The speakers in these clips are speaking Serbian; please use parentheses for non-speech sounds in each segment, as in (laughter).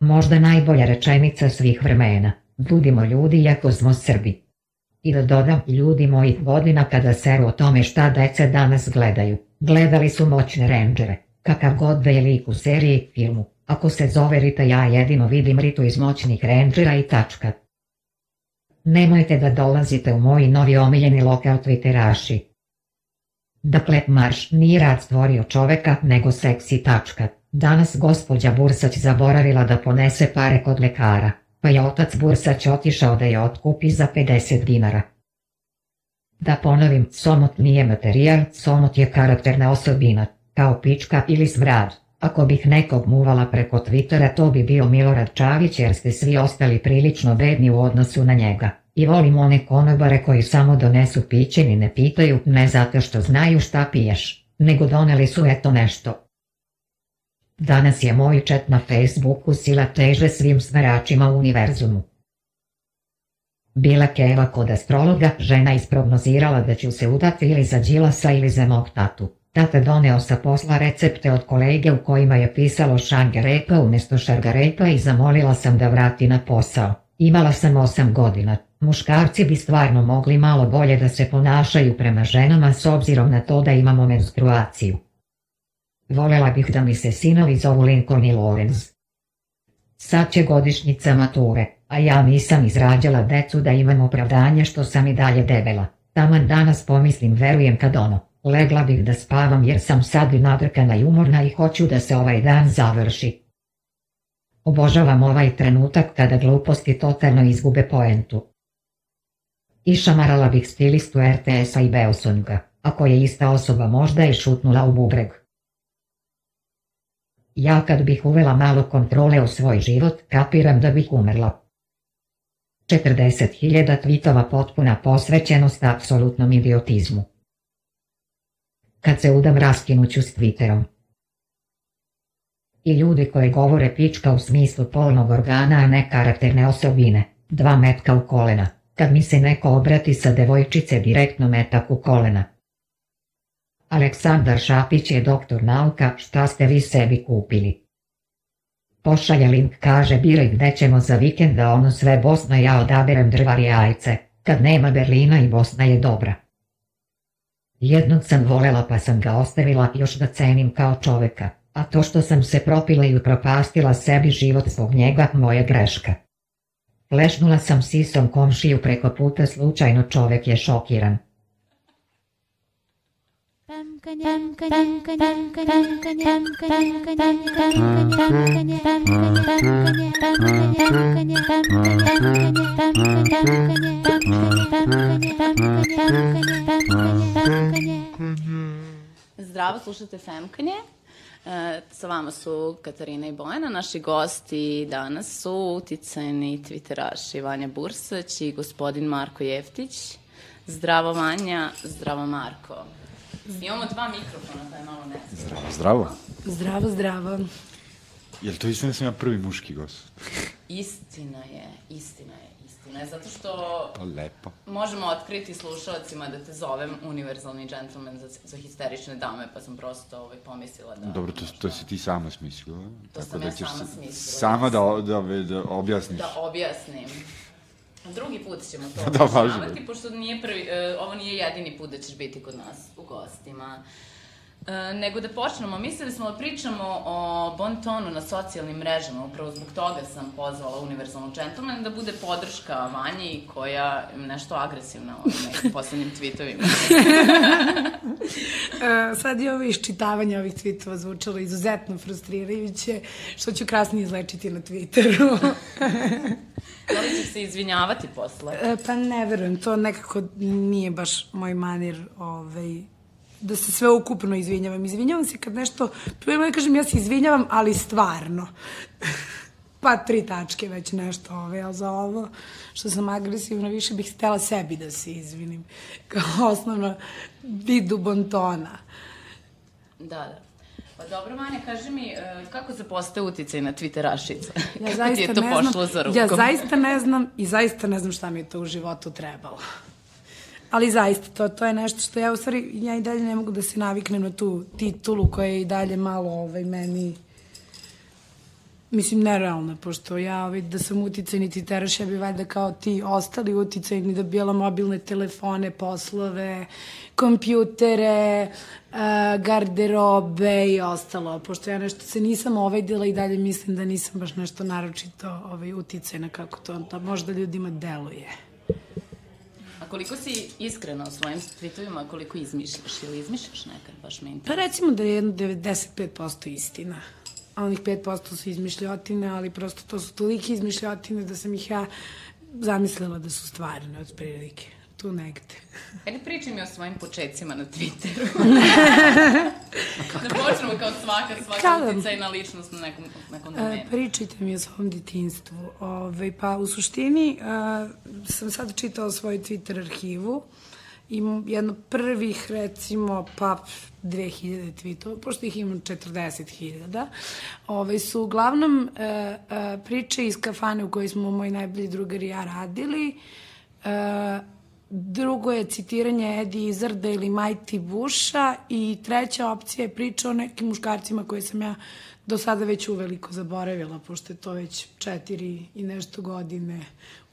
Možda najbolja rečenica svih vremena. Budimo ljudi iako smo Srbi. I da dodam ljudi mojih godina kada seru o tome šta deca danas gledaju. Gledali su moćne rendžere. Kakav god da je lik u seriji, filmu. Ako se zove Rita ja jedino vidim Ritu iz moćnih rendžera i tačka. Nemojte da dolazite u moj novi omiljeni lokal Twitteraši. Dakle, marš nije rad stvorio čoveka, nego seksi tačka. Danas gospođa Bursać zaboravila da ponese pare kod lekara, pa je otac Bursać otišao da je otkupi za 50 dinara. Da ponovim, somot nije materijal, somot je karakterna osobina, kao pička ili smrad. Ako bih nekog muvala preko Twittera to bi bio Milorad Čavić jer ste svi ostali prilično bedni u odnosu na njega. I volim one konobare koji samo donesu piće ni ne pitaju, ne zato što znaju šta piješ, nego doneli su eto nešto. Danas je moj chat na Facebooku sila teže svim smeračima u univerzumu. Bila Keva kod astrologa, žena isprognozirala da ću se udati ili za Đilasa ili za mog tatu. Tata doneo sa posla recepte od kolege u kojima je pisalo šangarepa umjesto šargarepa i zamolila sam da vrati na posao. Imala sam osam godina. Muškarci bi stvarno mogli malo bolje da se ponašaju prema ženama s obzirom na to da imamo menstruaciju. Volela bih da mi se sinovi zovu Lincoln i Lorenz. Sad će godišnjica mature, a ja nisam izrađala decu da imam opravdanje što sam i dalje debela. Taman danas pomislim verujem kad ono, legla bih da spavam jer sam sad i nadrkana i umorna i hoću da se ovaj dan završi. Obožavam ovaj trenutak kada gluposti totalno izgube poentu. Išamarala bih stilistu RTS-a i Beosonga, ako je ista osoba možda i šutnula u bubreg. Ja kad bih uvela malo kontrole u svoj život, kapiram da bih umrla. 40.000 tvitova potpuna posvećenost apsolutnom idiotizmu. Kad se udam raskinuću s Twitterom. I ljudi koji govore pička u smislu polnog organa, a ne karakterne osobine. Dva metka u kolena. Kad mi se neko obrati sa devojčice direktno metak u kolena. Aleksandar Šapić je doktor nauka, šta ste vi sebi kupili? Pošalje link, kaže biraj gde ćemo za vikend da ono sve Bosna ja odaberem drvar jajce, kad nema Berlina i Bosna je dobra. Jednog sam volela pa sam ga ostavila još da cenim kao čoveka, a to što sam se propila i upropastila sebi život zbog njega moja greška. Lešnula sam sisom komšiju preko puta slučajno čovek je šokiran. Zdravo, slušate Femkanje. E, sa vama su Katarina i Bojana. Naši gosti danas su uticajni twitteraši Vanja Bursać i gospodin Marko Jeftić. Zdravo Vanja, zdravo Marko. Imamo dva mikrofona, pa je malo ne. Zdravo, zdravo. Zdravo, zdravo. Jel to istina da sam ja prvi muški gost? Istina je, istina je, istina je, zato što Pa lepo. možemo otkriti slušalcima da te zovem univerzalni džentlmen za, za histerične dame, pa sam prosto ovaj, pomislila da... Dobro, to, to si ti sama smislila. To tako sam da ja sama smislila. Sama da, da, da objasniš. Da objasnim. Drugi put ćemo to (laughs) Da, pošto nije prvi, e, ovo nije jedini put da ćeš biti kod nas u gostima. E, nego da počnemo, mislili smo da pričamo o bon tonu na socijalnim mrežama, upravo zbog toga sam pozvala univerzalnog džentlmena da bude podrška Vanji koja je nešto agresivna ovim (laughs) poslednjim tweetovima. E, sad je ovo iščitavanje ovih tweetova zvučalo izuzetno frustrirajuće, što ću krasnije izlečiti na Twitteru. Da li ćeš se izvinjavati posle? E, pa ne verujem, to nekako nije baš moj manir ovaj, da se sve ukupno izvinjavam. Izvinjavam se kad nešto, prvo da kažem ja se izvinjavam, ali stvarno. pa tri tačke već nešto ovaj, ali za ovo što sam agresivna više bih htela sebi da se izvinim kao osnovno vidu bontona. Da, da. Pa dobro, Manja, kaži mi, e, kako se postaje uticaj na Twitterašica? Ja kako ti zaista je to ne pošlo znam, za rukom? ja zaista ne znam i zaista ne znam šta mi je to u životu trebalo. Ali zaista, to, to je nešto što ja u stvari, ja i dalje ne mogu da se naviknem na tu titulu koja je i dalje malo ovaj, meni mislim, nerealna, pošto ja ovaj, da sam uticajni titeraš, ja bi valjda kao ti ostali uticajni da bi bila mobilne telefone, poslove, kompjutere, uh, garderobe i ostalo, pošto ja nešto se nisam ovedila i dalje mislim da nisam baš nešto naročito ovaj, uticajna kako to, to možda ljudima deluje. A koliko si iskrena u svojim tweetovima, koliko izmišljaš ili izmišljaš nekad, baš me Pa recimo da je jedno 95% istina. A onih 5% su izmišljotine, ali prosto to su tolike izmišljotine da sam ih ja zamislila da su stvarne od prilike. Tu negde. (laughs) Ajde pričaj mi o svojim početcima na Twitteru. (laughs) (laughs) da počnemo kao svaka, svaka Kada? uticajna ličnost na nekom, nekom E, domenu. pričajte mi o svom detinstvu. Ove, pa u suštini e, sam sad čitala svoju Twitter arhivu. Imam jedno prvih, recimo, pa 2000 tweetova, pošto ih imam 40.000. Ove, su uglavnom e, e, priče iz kafane u kojoj smo moj najbolji drugar i ja radili. E, drugo je citiranje Edi Izarda ili Mighty Busha i treća opcija je priča o nekim muškarcima koje sam ja do sada već uveliko zaboravila, pošto je to već četiri i nešto godine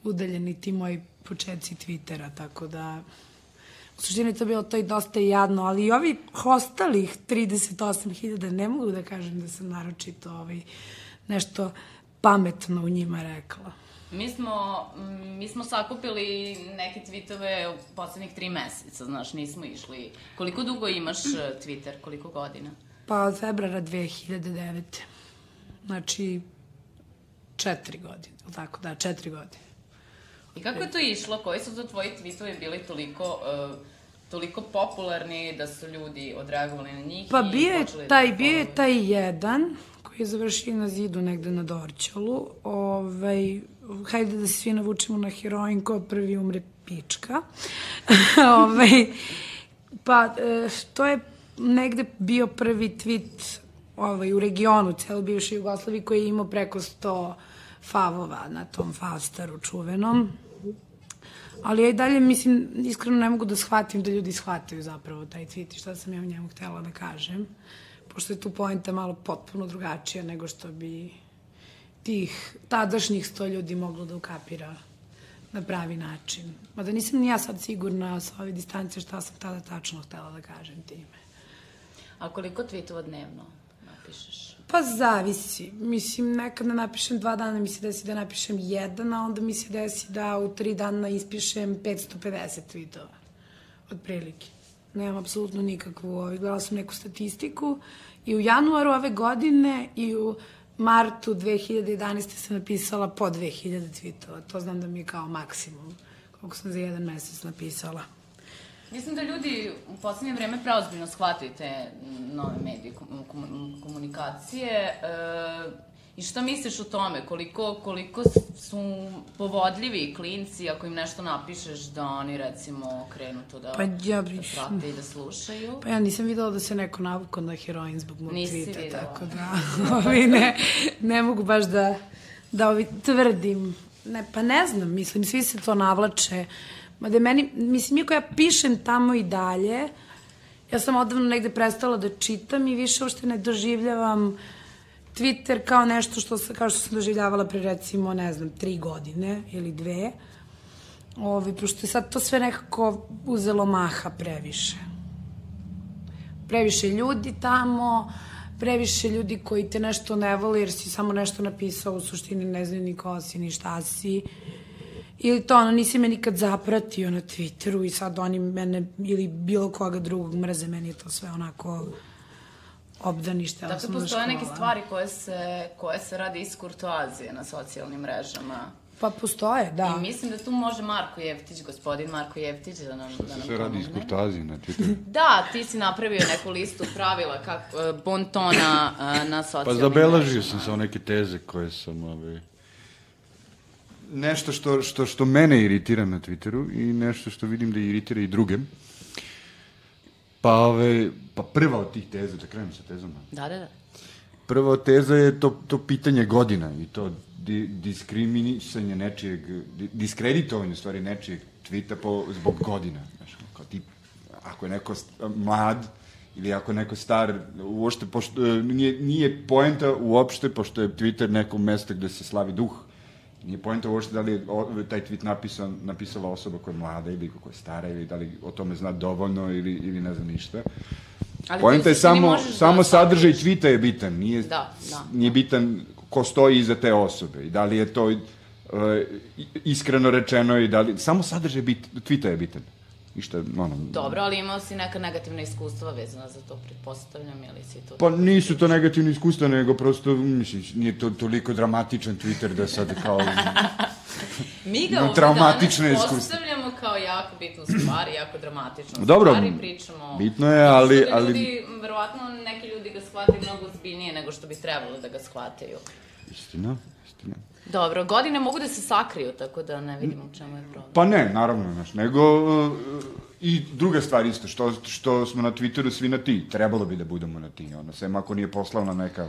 udaljeni ti moji početci Twittera, tako da u suštini to bilo to i dosta jadno, ali i ovi ostalih 38.000 ne mogu da kažem da sam naročito ovaj, nešto pametno u njima rekla. Mi smo, mm, mi smo sakupili neke tweetove u poslednjih tri meseca, znaš, nismo išli. Koliko dugo imaš e, Twitter, koliko godina? Pa od februara 2009. Znači, četiri godine, tako, da, četiri godine. I kako je to išlo? Koji su to tvoji tweetovi bili toliko, uh, toliko popularni da su ljudi odreagovali na njih Pa i bio je počeli taj, da bio je taj jedan koji je završio na zidu negde na Dorćolu. Ovaj, hajde da se svi navučemo na heroin, ko prvi umre pička. (laughs) ovaj, pa e, to je negde bio prvi tweet ovaj, u regionu, celo bivše Jugoslavije, koji je imao preko 100 favova na tom fastaru čuvenom. Ali ja i dalje, mislim, iskreno ne mogu da shvatim da ljudi shvataju zapravo taj tweet i šta sam ja u njemu htela da kažem. Pošto je tu poenta malo potpuno drugačija nego što bi tih tadašnjih sto ljudi moglo da ukapira na pravi način. Mada nisam ni ja sad sigurna sa ove distance šta sam tada tačno htela da kažem time. A koliko tweetova dnevno napišeš? Pa zavisi. Mislim, nekad da napišem dva dana mi se desi da napišem jedan, a onda mi se desi da u tri dana ispišem 550 tweetova. Otprilike. Nemam apsolutno nikakvu, ovaj, gledala sam neku statistiku i u januaru ove godine i u martu 2011. sam napisala po 2000 tweetova. To znam da mi je kao maksimum koliko sam za jedan mesec napisala. Mislim da ljudi u poslednje vreme preozbiljno shvataju te nove medije kom- kom- komunikacije. E, I šta misliš o tome? Koliko, koliko su povodljivi klinci ako im nešto napišeš da oni recimo krenu to da, Pa ja da bi- prate i da slušaju? Pa ja nisam videla da se neko navukao na heroin zbog mog Nisi tvita, videla. tako da (laughs) ovi ne, ne mogu baš da, da ovi tvrdim. Ne, pa ne znam, mislim, svi se to navlače. Ma da meni, mislim, iako ja pišem tamo i dalje, ja sam odavno negde prestala da čitam i više uopšte ne doživljavam Twitter kao nešto što, kao što sam doživljavala pre recimo, ne znam, tri godine ili dve. Ovi, pošto je sad to sve nekako uzelo maha previše previše ljudi tamo, previše ljudi koji te nešto ne vole jer si samo nešto napisao, u suštini ne znaju ni ko si, ni šta si. Ili to, ono, nisi me nikad zapratio na Twitteru i sad oni mene ili bilo koga drugog mrze, meni je to sve onako obdanište. Dakle, postoje neke stvari koje se, koje se rade iz kurtoazije na socijalnim mrežama. Pa postoje, da. I mislim da tu može Marko Jeftić, gospodin Marko Jeftić, da nam, da nam Sve radi iz pomogne. kurtazije na Twitteru. (laughs) Da, ti si napravio neku listu pravila kako, e, bon tona e, na Pa socijalnim zabeležio mrežama. sam samo neke teze koje sam, ovaj, nešto što, što, što mene iritira na Twitteru i nešto što vidim da iritira i druge. Pa, ove, pa prva od tih teza, da krenem sa tezama. Da, da, da. Prva teza je to, to pitanje godina i to di, diskriminisanje nečijeg, di, diskreditovanje stvari nečijeg tvita po, zbog godina. Znaš, kao ti, ako je neko mlad ili ako je neko star, uopšte, pošto, e, nije, nije poenta uopšte, pošto je Twitter neko mesto gde se slavi duh, nije poenta uopšte da li je taj tweet napisan, napisala osoba koja je mlada ili koja je stara ili da li o tome zna dovoljno ili, ili ne zna ništa. Ali Poenta je ne samo, možeš samo da sadržaj tvita je bitan, nije, Da, da. nije bitan ko stoji iza te osobe i da li je to uh, iskreno rečeno i da li, samo sadržaj bit, tvita je bitan. Ništa, ono, Dobro, ali imao si neka negativna iskustva vezana za to, pretpostavljam, ili si to... Pa nisu to negativni iskustva, nego prosto, mislim, nije to toliko dramatičan Twitter da sad kao... (laughs) Mi ga No, ovde traumatična danas postavljamo kao jako bitnu stvar, i jako dramatičnu (clears throat) Dobro, stvar i pričamo... bitno je, ali- što ga ali- Ljudi, verovatno neki ljudi ga shvataju mnogo ozbiljnije nego što bi trebalo da ga shvataju. Istina, istina. Dobro, godine mogu da se sakriju, tako da ne vidimo u čemu je problem. Pa ne, naravno, znaš, nego uh, i druga stvar isto, što, što smo na Twitteru svi na ti, trebalo bi da budemo na ti, ono, sem ako nije poslovna neka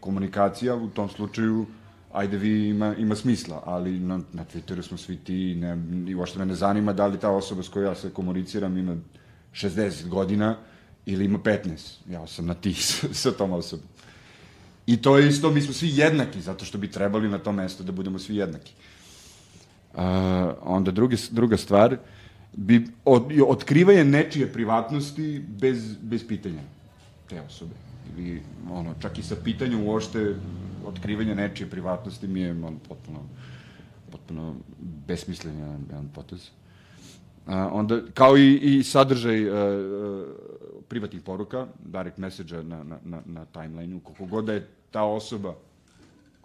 komunikacija, u tom slučaju, ajde vi ima, ima smisla, ali na, na Twitteru smo svi ti, ne, i uopšte me ne zanima da li ta osoba s kojoj ja se komuniciram ima 60 godina ili ima 15, ja sam na ti (laughs) sa, sa tom osobom. I to je isto, mi smo svi jednaki, zato što bi trebali na tom mestu da budemo svi jednaki. A, onda drugi, druga stvar, bi, od, otkrivanje nečije privatnosti bez, bez pitanja te osobe. Ili, ono, čak i sa pitanjem uošte otkrivanje nečije privatnosti mi je on, potpuno, potpuno besmislen jedan, jedan potez. A, onda, kao i, i sadržaj uh, uh, privatnih poruka, direct message na, na, na, na timelineu, koliko god da je ta osoba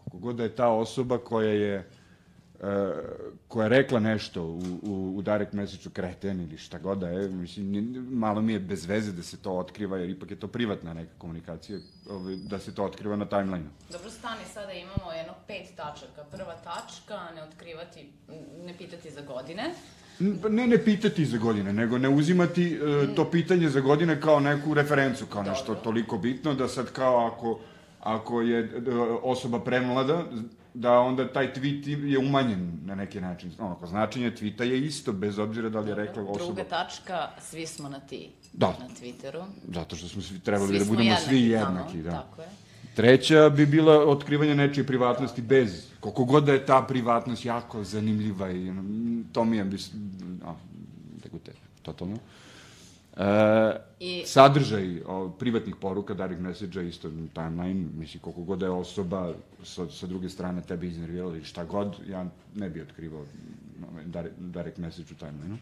koliko god da je ta osoba koja je uh, koja je rekla nešto u, u, u direct message-u kreten ili šta god da je, mislim, malo mi je bez veze da se to otkriva, jer ipak je to privatna neka komunikacija, ovaj, da se to otkriva na timelineu. Dobro, stani, sada imamo jedno pet tačaka. Prva tačka, ne otkrivati, ne pitati za godine. Pa Ne, ne pitati za godine, nego ne uzimati uh, to pitanje za godine kao neku referencu, kao nešto toliko bitno, da sad kao ako, ako je e, osoba premlada, da onda taj tweet je umanjen na neki način. Ono, kao značenje tweeta je isto, bez obzira da li je rekla osoba. Druga tačka, svi smo na ti. Da. Na Twitteru. Zato što smo svi trebali Svi da budemo jednaki svi jednaki, da. Tako je. Treća bi bila otkrivanje nečije privatnosti bez, koliko god da je ta privatnost jako zanimljiva i to mi je, bis, a, tako te, totalno. E, I- sadržaj o, privatnih poruka, direct message-a, isto timeline, mislim, koliko god da je osoba sa, sa druge strane tebe iznervirala ili šta god, ja ne bi otkrivao direct, message u timeline-u.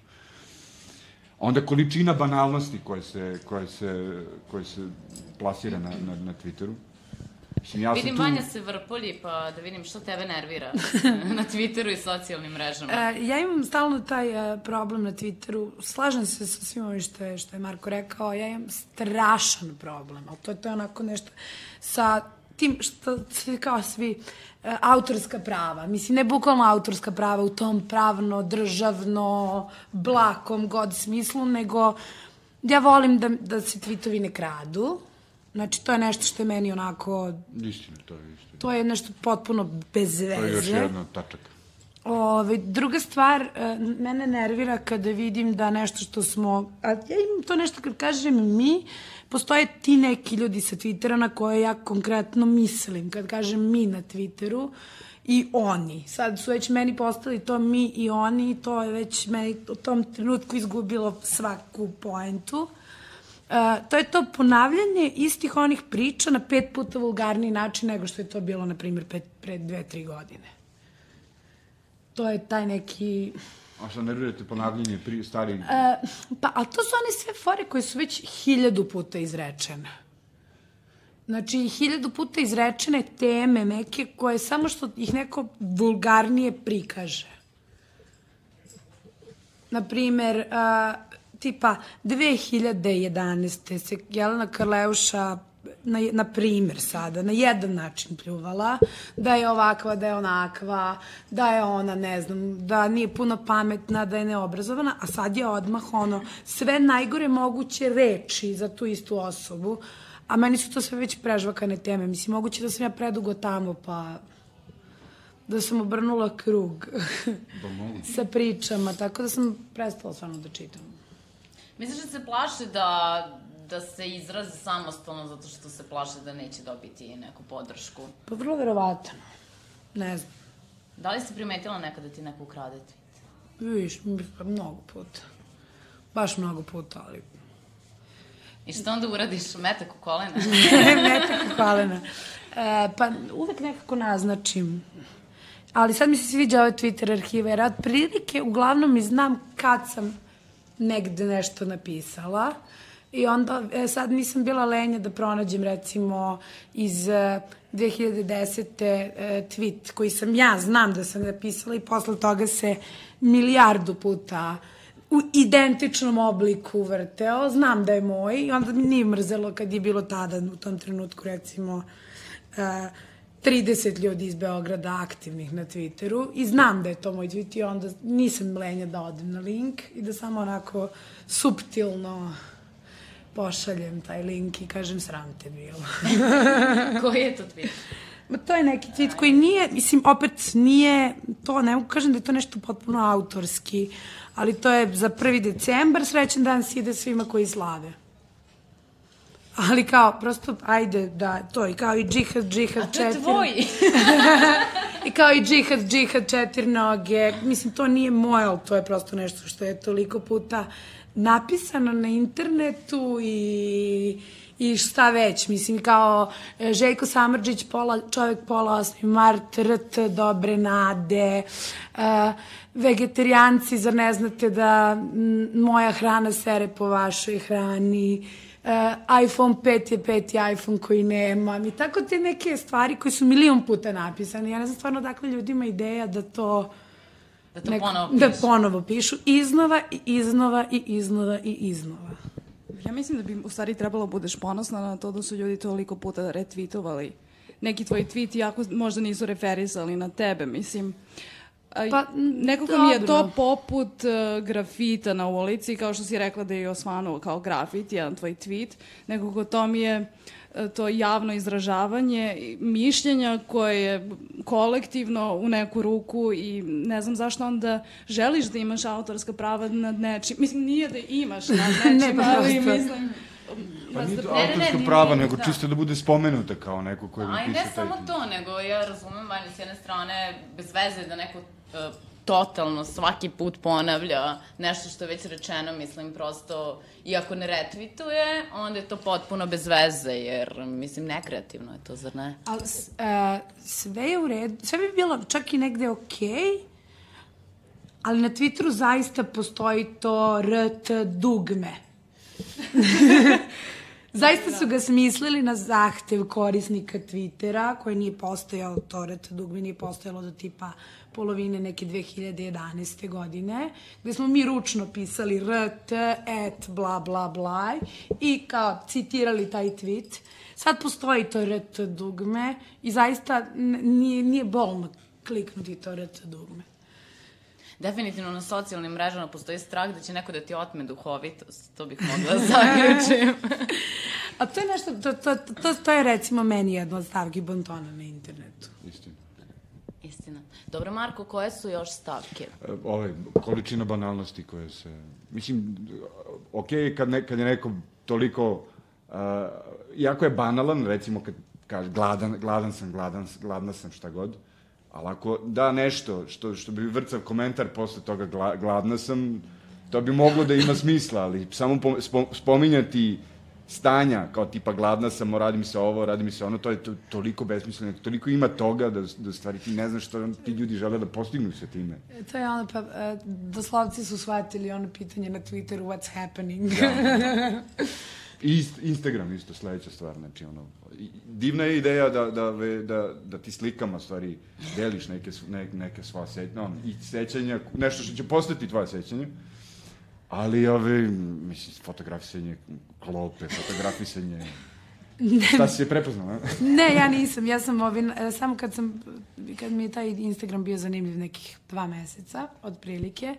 Onda količina banalnosti koje se, koje se, koje se plasira na, na, na Twitteru. Mislim, ja Vidim, tu... Vanja se vrpolji, pa da vidim što tebe nervira (laughs) na Twitteru i socijalnim mrežama. E, ja imam stalno taj e, problem na Twitteru. Slažem se sa svim ovim što je, što je Marko rekao. Ja imam strašan problem. Ali to, to je onako nešto sa tim što svi kao svi e, autorska prava. Mislim, ne bukvalno autorska prava u tom pravno, državno, blakom god smislu, nego ja volim da, da se tweetovi ne kradu. Znači, to je nešto što je meni onako, Istina, to je istina. to je nešto potpuno bez veze. To je još jedna tačaka. Ove, druga stvar, e, mene nervira kada vidim da nešto što smo, a ja imam to nešto kad kažem mi, postoje ti neki ljudi sa Twittera na koje ja konkretno mislim, kad kažem mi na Twitteru i oni. Sad su već meni postali to mi i oni i to je već meni u tom trenutku izgubilo svaku poentu. Uh, to je to ponavljanje istih onih priča na pet puta vulgarniji način nego što je to bilo, na primjer, pet, pre dve, tri godine. To je taj neki... A šta nervirate ponavljanje pri starih... E, pa, ali to su one sve fore koje su već hiljadu puta izrečene. Znači, hiljadu puta izrečene teme neke koje samo što ih neko vulgarnije prikaže. Naprimer, uh, tipa 2011. se Jelena Karleuša na, na primer sada, na jedan način pljuvala, da je ovakva, da je onakva, da je ona, ne znam, da nije puno pametna, da je neobrazovana, a sad je odmah ono, sve najgore moguće reči za tu istu osobu, a meni su to sve već prežvakane teme. Mislim, moguće da sam ja predugo tamo, pa da sam obrnula krug Pa (laughs) sa pričama, tako da sam prestala stvarno da čitam. Misliš da se plaše da, da se izraze samostalno zato što se plaše da neće dobiti neku podršku? Pa vrlo verovatno. Ne znam. Da li si primetila nekad da ti neko ukrade tweet? Viš, pa mnogo puta. Baš mnogo puta, ali... I što onda uradiš? Metak u kolena? (laughs) Metak hvalena. E, pa uvek nekako naznačim. Ali sad mi se sviđa ove Twitter arhive, jer od prilike uglavnom i znam kad sam negde nešto napisala. I onda, e, sad nisam bila lenja da pronađem recimo iz e, 2010. E, tweet koji sam ja znam da sam napisala i posle toga se milijardu puta u identičnom obliku vrteo, znam da je moj i onda mi nije mrzelo kad je bilo tada u tom trenutku recimo uh, 30 ljudi iz Beograda aktivnih na Twitteru i znam da je to moj tweet i onda nisam lenja da odem na link i da samo onako suptilno pošaljem taj link i kažem sram te bilo. (laughs) Koji je to tweet? Ma to je neki tweet koji nije, mislim, opet nije to, ne mogu kažem da je to nešto potpuno autorski, ali to je za 1. decembar, srećan dan svide svima koji slave. Ali kao, prosto, ajde, da, to i kao i džihad, džihad, A to je četiri. tvoj! (laughs) I kao i džihad, džihad, četiri noge. Mislim, to nije moje, ali to je prosto nešto što je toliko puta napisano na internetu i i šta već, mislim, kao e, Željko Samrđić, pola, čovjek pola 8. mart, RT, dobre nade, uh, vegetarijanci, zar ne znate da moja hrana sere po vašoj hrani, uh, iPhone 5 je peti iPhone koji nemam i tako te neke stvari koje su milion puta napisane. Ja ne znam stvarno dakle ljudima ideja da to Da to ponovo da pišu. ponovo pišu iznova i iznova i iznova i iznova. Ja mislim da bi u stvari trebalo budeš ponosna na to da su ljudi toliko puta retweetovali neki tvoj tweet, iako možda nisu referisali na tebe, mislim. A, Pa, nekako mi je to dobro. poput uh, grafita na ulici, kao što si rekla da je osvanuo kao grafit, jedan tvoj tweet, nekako to mi je uh, to javno izražavanje i mišljenja koje je kolektivno u neku ruku i ne znam zašto onda želiš da imaš autorska prava nad nečim. Mislim, nije da imaš nad (laughs) nečim, Nema ali prosto. mislim... Pa nije to Ne, ne, ne, autorska prava, nego da. čisto da bude spomenuta kao neko ko je A i napisao ne taj samo tweet. to, nego ja razumem, Vanja, s jedne strane, bez veze da neko totalno svaki put ponavlja nešto što je već rečeno, mislim, prosto, iako ne retvituje, onda je to potpuno bez veze, jer, mislim, nekreativno je to, zar ne? Ali e, sve je u redu, sve bi bilo čak i negde okej, ali na Twitteru zaista postoji to RT dugme. (laughs) Zaista su ga smislili na zahtev korisnika Twittera, koje nije postojalo, to RT dugme nije postojalo do tipa polovine neke 2011. godine, gde smo mi ručno pisali RT, et, bla, bla, bla, i kao citirali taj tweet. Sad postoji to RT dugme i zaista nije, nije bolno kliknuti to RT dugme. Definitivno na socijalnim mrežama postoji strah da će neko da ti otme duhovitost, to bih mogla da zaključim. (laughs) A to je nešto, to, to, to, to je recimo meni jedna od stavki bontona na internetu. Dobro, Marko, koje su još stavke? E, Ovaj, količina banalnosti koje se... Mislim, ok je kad, ne, kad je neko toliko... Uh, jako je banalan, recimo kad kaže gladan, gladan sam, gladan, gladna sam, šta god, ali ako da nešto što, što bi vrcav komentar posle toga gla, gladna sam, to bi moglo da ima smisla, ali samo po, spo, spominjati stanja, kao tipa gladna sam, radi mi se ovo, radi mi se ono, to je to, toliko besmisleno, toliko ima toga da, da stvari ti ne znaš što ti ljudi žele da postignu sa time. E, To je ono, pa, e, doslovci su shvatili ono pitanje na Twitteru, what's happening? (laughs) I ist- Instagram isto sledeća stvar, znači ono, i- divna je ideja da, da, da, da ti slikama stvari deliš neke, ne, neke sva sećanja, no, i sećanja, nešto što će postati tvoje sećanje, ali ove, mislim, fotografisanje klope, fotografisanje Šta si je prepoznala? Ne, ja nisam. Ja sam ovi, e, samo kad sam, kad mi je taj Instagram bio zanimljiv nekih dva meseca, otprilike,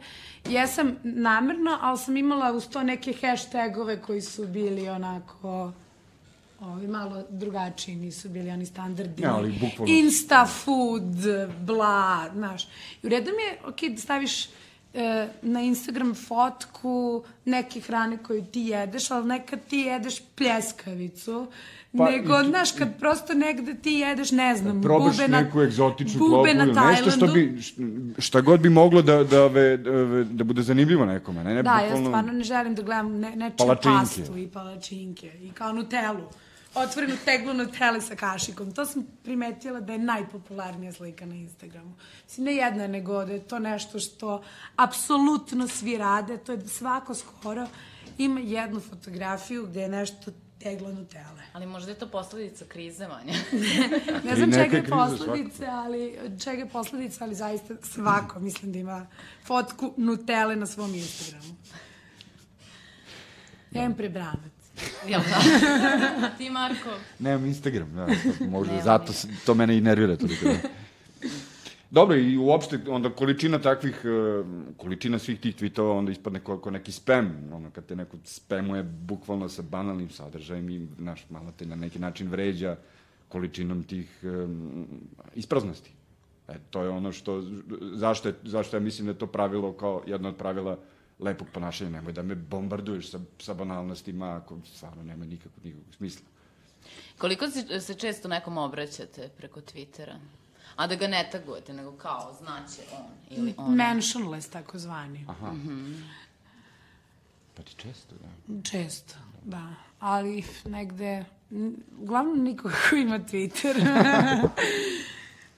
ja sam namerno, ali sam imala uz to neke hashtagove koji su bili onako ovi malo drugačiji, nisu bili oni standardni. Ja, ali bukvalno- Insta food, bla, znaš. I u redu mi je, ok, da staviš e, na Instagram fotku neke hrane koju ti jedeš, ali nekad ti jedeš pljeskavicu, Pa, nego, i- znaš, kad prosto negde ti jedeš, ne znam, probaš bube na, neku egzotičnu bube klopu na ili nešto što Tajlandu. bi, šta god bi moglo da, da, ove, da, da bude zanimljivo nekome. Ne, ne, Da, ja bukvalno- stvarno ne želim da gledam ne, nečiju pastu i palačinke i kao Nutellu. Otvorenu teglu Nutelle sa kašikom. To sam primetila da je najpopularnija slika na Instagramu. Mislim, ne jedna, nego da je to nešto što apsolutno svi rade. To je svako skoro ima jednu fotografiju gde je nešto tegla Nutelle. Ali možda je to posledica krize, Vanja. (laughs) Ne znam čega je kriza posledice, ali čega je posledica, ali zaista svako mislim da ima fotku Nutelle na svom Instagramu. Ja imam prebranac. Jel da? (laughs) Ti, Marko? Nemam Instagram, da, (laughs) možda Nemam zato se, to mene i nervira toliko. Da. Dobro, i uopšte, onda količina takvih, e, količina svih tih tweetova onda ispadne kao, kao neki spam, ono, kad te neko spamuje bukvalno sa banalnim sadržajem i, znaš, malo te na neki način vređa količinom tih um, ispraznosti. E, to je ono što, zašto, je, zašto ja mislim da je to pravilo kao jedno od pravila lepog ponašanja, nemoj da me bombarduješ sa, sa banalnostima ako stvarno nema nikakvog, nikakvog smisla. Koliko se, se često nekom obraćate preko Twittera? A da ga ne tagujete, nego kao, znaće on ili ona. Mentionless, tako zvani. Aha. Pa ti često, da. Često, da. Ali negde, uglavnom niko ko ima Twitter. (laughs)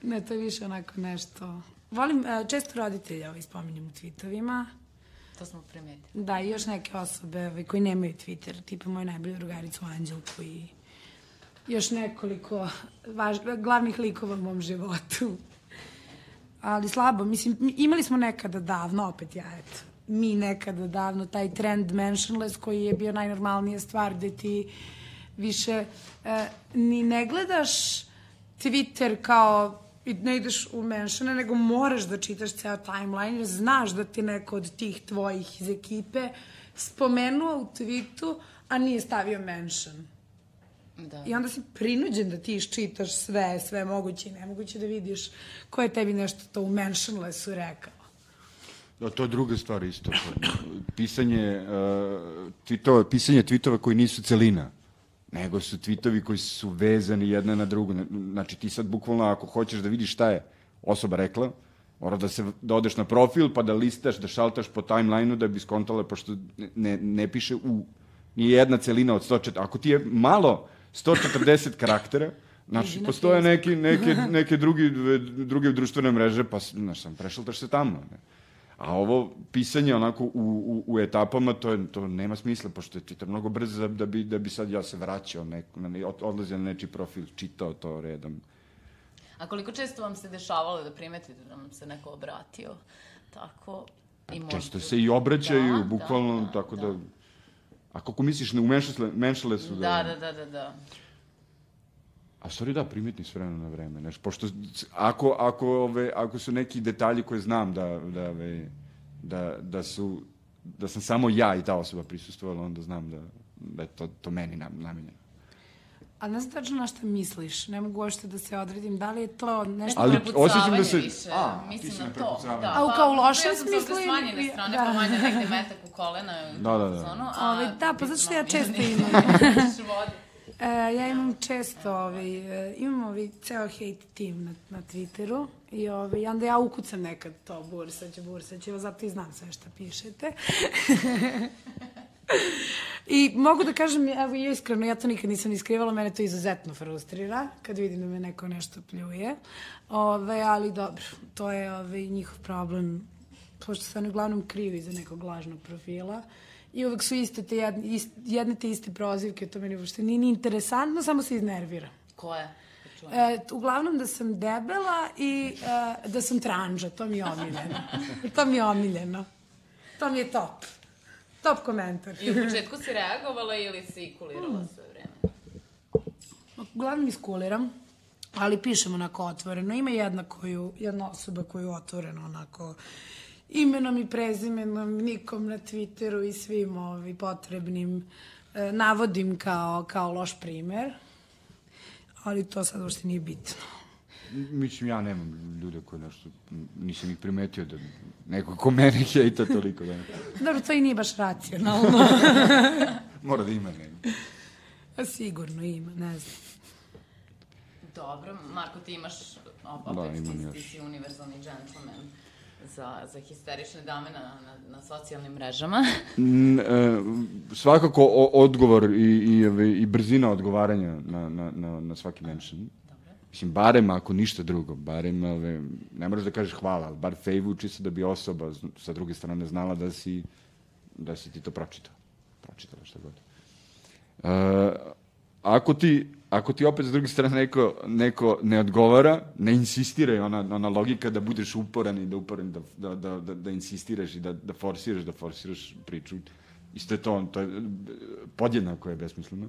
ne, to je više onako nešto... Volim, e, često roditelja ovaj spominjem u tweetovima. To smo primetili. Da, i još neke osobe ovaj, koji nemaju Twitter, tipa moju najbolju drugaricu Anđelku i još nekoliko važ, glavnih likova u mom životu. Ali slabo, mislim, mi- imali smo nekada davno, opet ja, eto, mi nekada davno, taj trend mentionless koji je bio najnormalnija stvar gde ti više e, ni ne gledaš Twitter kao i ne ideš u menšane, nego moraš da čitaš ceo timeline jer znaš da ti neko od tih tvojih iz ekipe spomenuo u tweetu, a nije stavio mention. Da. I onda si prinuđen da ti iščitaš sve, sve moguće i nemoguće da vidiš ko je tebi nešto to u mentionlessu rekao. Da, to je druga stvar isto. Pisanje, uh, tweetova, pisanje tweetova koji nisu celina, nego su tweetovi koji su vezani jedna na drugu. Znači ti sad bukvalno ako hoćeš da vidiš šta je osoba rekla, mora da, se, da odeš na profil pa da listaš, da šaltaš po timelineu da bi skontala, pošto ne, ne piše u nije jedna celina od 140. Ako ti je malo 140 karaktera, Znači, postoje neki, neke, (laughs) neke drugi, druge društvene mreže, pa, znaš, sam prešaltaš se tamo. Ne? A ovo pisanje onako u, u, u etapama, to, je, to nema smisla, pošto je Twitter mnogo brzo da, da, bi, da bi sad ja se vraćao, neko, na, odlazio na nečiji profil, čitao to redom. A koliko često vam se dešavalo da primetite da vam se neko obratio? Tako, i možda... Često se i obraćaju, Da, bukvalno, da, da, tako da... da. A kako misliš, ne u menšale su Da, da, da, da, da. A stvari da, primetni s vremena na vreme. Znaš, pošto ako, ako, ove, ako su neki detalji koje znam da, da, ove, da, da su da sam samo ja i ta osoba prisustvovala, onda znam da, da je to, to meni nam, namenjeno. A ne znam tačno na šta misliš, ne mogu uopšte da se odredim, da li je to nešto... Ali Prepucavanje osjećam da se- Više, A, mislim ti si na na to. prepucavanje. Da, A u kao u lošem ja sam smislu sa ili- smanjene strane, da. pa manje negde metak u kolena. Da, da, da. Zonu, a, Ove, da, pa zato što ja često imam. (laughs) E, ja imam često, ovaj, e, imam ovaj ceo hate team na, na Twitteru i ovaj, onda ja ukucam nekad to bursaće, bursaće, zato i znam sve šta pišete. (laughs) I mogu da kažem, evo i iskreno, ja to nikad nisam iskrivala, mene to izuzetno frustrira kad vidim da me neko nešto pljuje. Ove, ali dobro, to je ove, njihov problem, pošto se oni uglavnom kriju iza nekog lažnog profila. I uvek su iste te jedne, ist, jedne te iste prozivke, to meni uopšte nije ni interesantno, samo se iznervira. Ko je? Čujem. E, uglavnom da sam debela i e, da sam tranža, to mi je omiljeno. (laughs) to mi je omiljeno. To mi je top. Top komentar. I u početku si reagovala ili si kulirala sve vreme? uglavnom iskuliram, ali pišem onako otvoreno. Ima jedna, koju, jedna osoba koju otvoreno onako imenom i prezimenom, nikom na Twitteru i svim ovi potrebnim e, navodim kao, kao loš primer, ali to sad uopšte nije bitno. Mislim, ja nemam ljude koji nešto, nisam ih primetio da neko ko mene hejta toliko. Da... Dobro, to i nije baš racionalno. (laughs) Mora da ima nema. A sigurno ima, ne znam. Dobro, Marko, ti imaš, opet Da, ti, imam ti još. si univerzalni džentlmen za, za histerične dame na, na, na socijalnim mrežama. (laughs) N, e, svakako o, odgovor i, i, i brzina odgovaranja na, na, na, na svaki mention. Mislim, barem ako ništa drugo, barem, ove, ne moraš da kažeš hvala, ali bar fejvuči se da bi osoba sa druge strane znala da si, da si ti to pročitao. Pročitala šta god. E, ako ti, ako ti opet s druge strane neko, neko ne odgovara, ne insistiraj, ona, ona logika da budeš uporan i da uporan, da, da, da, da, da insistiraš i da, da forsiraš, da forsiraš priču. Isto je to, to je e, podjednako je besmisleno.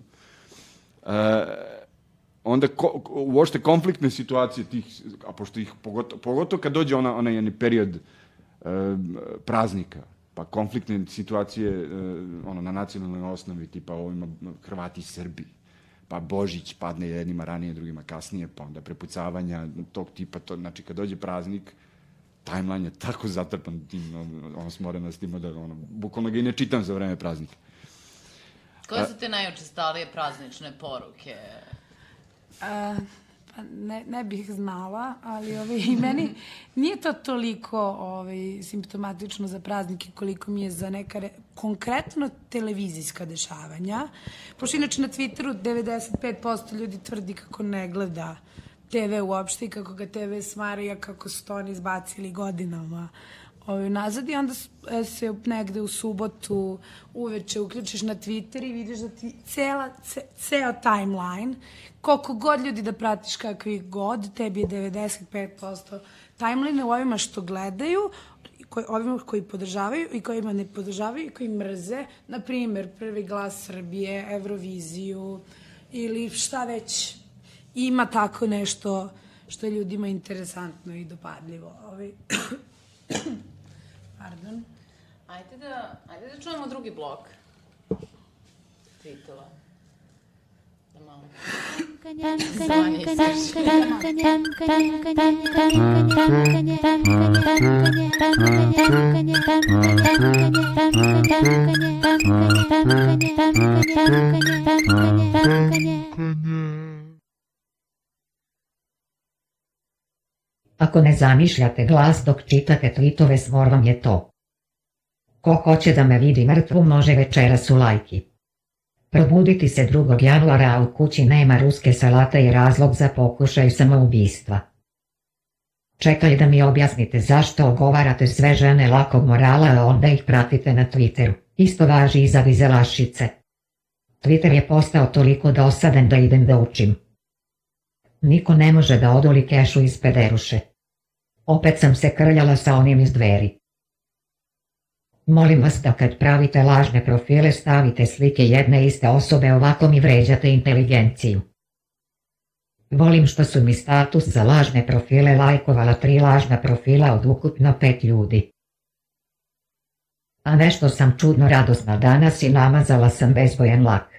E, onda ko, uopšte konfliktne situacije tih, a pošto ih, pogotovo, pogotovo kad dođe ona, onaj jedni period e, praznika, pa konfliktne situacije e, ono, na nacionalnoj osnovi, tipa ovima Hrvati i Srbi, pa Božić padne jednima ranije, drugima kasnije, pa onda prepucavanja tog tipa, to, znači kad dođe praznik, timeline je tako zatrpan tim, ono, smorenostima da, ono, bukvalno ga i ne čitam za vreme praznika. Koje su te najučestalije praznične poruke? A, ne, ne bih znala, ali ovaj, i meni nije to toliko ovaj, simptomatično za praznike koliko mi je za neka re, konkretno televizijska dešavanja. Pošto inače na Twitteru 95% ljudi tvrdi kako ne gleda TV uopšte i kako ga TV smara, kako su to oni izbacili godinama ovaj, nazad i onda e, se negde u subotu uveče uključiš na Twitter i vidiš da ti cela, ce, ceo timeline, koliko god ljudi da pratiš kakvi god, tebi je 95% timeline u ovima što gledaju, koji, ovima koji podržavaju i kojima ne podržavaju i koji mrze, na primer, prvi glas Srbije, Euroviziju ili šta već ima tako nešto što je ljudima interesantno i dopadljivo. Ovaj, Pardon. Ajde da, ajde da čujemo drugi blok. Tweetova. Da malo. Ako ne zamišljate glas dok čitate tweetove s morom je to. Ko hoće da me vidi mrtvu može večeras u lajki. Probuditi se 2. januara a u kući nema ruske salate i razlog za pokušaj samoubistva. Čekaj da mi objasnite zašto ogovarate sve žene lakog morala a onda ih pratite na Twitteru. Isto važi i za vizelašice. Twitter je postao toliko dosadan da idem da učim. Niko ne može da odoli kešu iz pederuše. Opet sam se krljala sa onim iz dveri. Molim vas da kad pravite lažne profile stavite slike jedne iste osobe ovako mi vređate inteligenciju. Volim što su mi status za lažne profile lajkovala tri lažna profila od ukupno pet ljudi. A nešto sam čudno radosna danas i namazala sam bezbojan lak.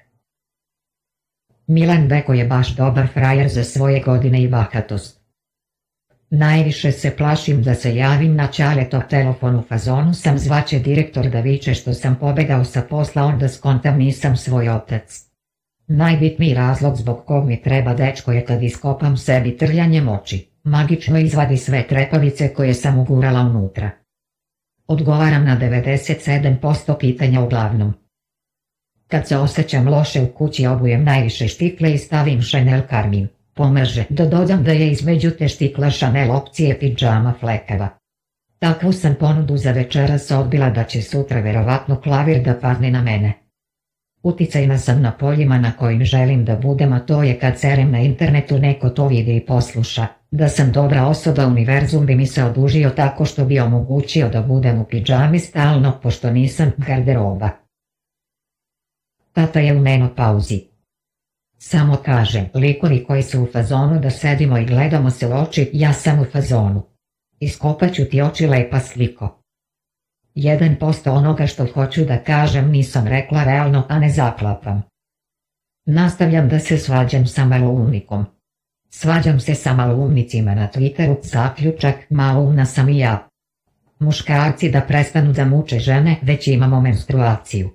Milan Beko je baš dobar frajer za svoje godine i bahatost. Najviše se plašim da se javim na Ćaletov telefon u fazonu sam zvaće direktor da viče što sam pobegao sa posla onda skontam nisam svoj otac. Najbitniji razlog zbog kog mi treba dečko je kad iskopam sebi trljanjem oči, magično izvadi sve trepavice koje sam ugurala unutra. Odgovaram na 97% pitanja uglavnom. Kad se osjećam loše u kući obujem najviše štikle i stavim Chanel Carmin. Pomaže da dodam da je između te štikla Chanel opcije pidžama flekava. Takvu sam ponudu za večeras odbila da će sutra verovatno klavir da padne na mene. Uticajna sam na poljima na kojim želim da budem, a to je kad serem na internetu neko to vidi i posluša. Da sam dobra osoba, univerzum bi mi se odužio tako što bi omogućio da budem u pidžami stalno, pošto nisam garderoba. Tata je u menopauzi. Samo kažem, likovi koji su u fazonu da sedimo i gledamo se u oči, ja sam u fazonu. Iskopaću ti oči lepa sliko. 1% onoga što hoću da kažem nisam rekla realno, a ne zaklapam. Nastavljam da se svađam sa maloumnikom. Svađam se sa maloumnicima na Twitteru, zaključak, maloumna sam i ja. Muškarci da prestanu da muče žene, već imamo menstruaciju.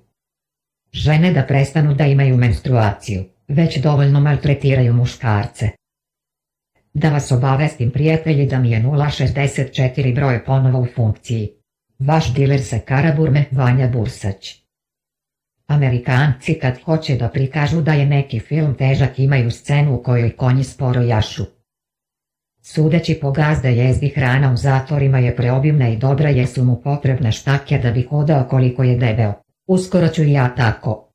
Žene da prestanu da imaju menstruaciju, već dovoljno maltretiraju muškarce. Da vas obavestim prijatelji da mi je 064 broj ponovo u funkciji. Vaš diler sa Karaburme, Vanja Bursać. Amerikanci kad hoće da prikažu da je neki film težak imaju scenu u kojoj konji sporo jašu. Sudeći po gazda jezdi hrana u zatvorima je preobimna i dobra jer su mu potrebne štake da bi hodao koliko je debeo. Uskoro ću i ja tako.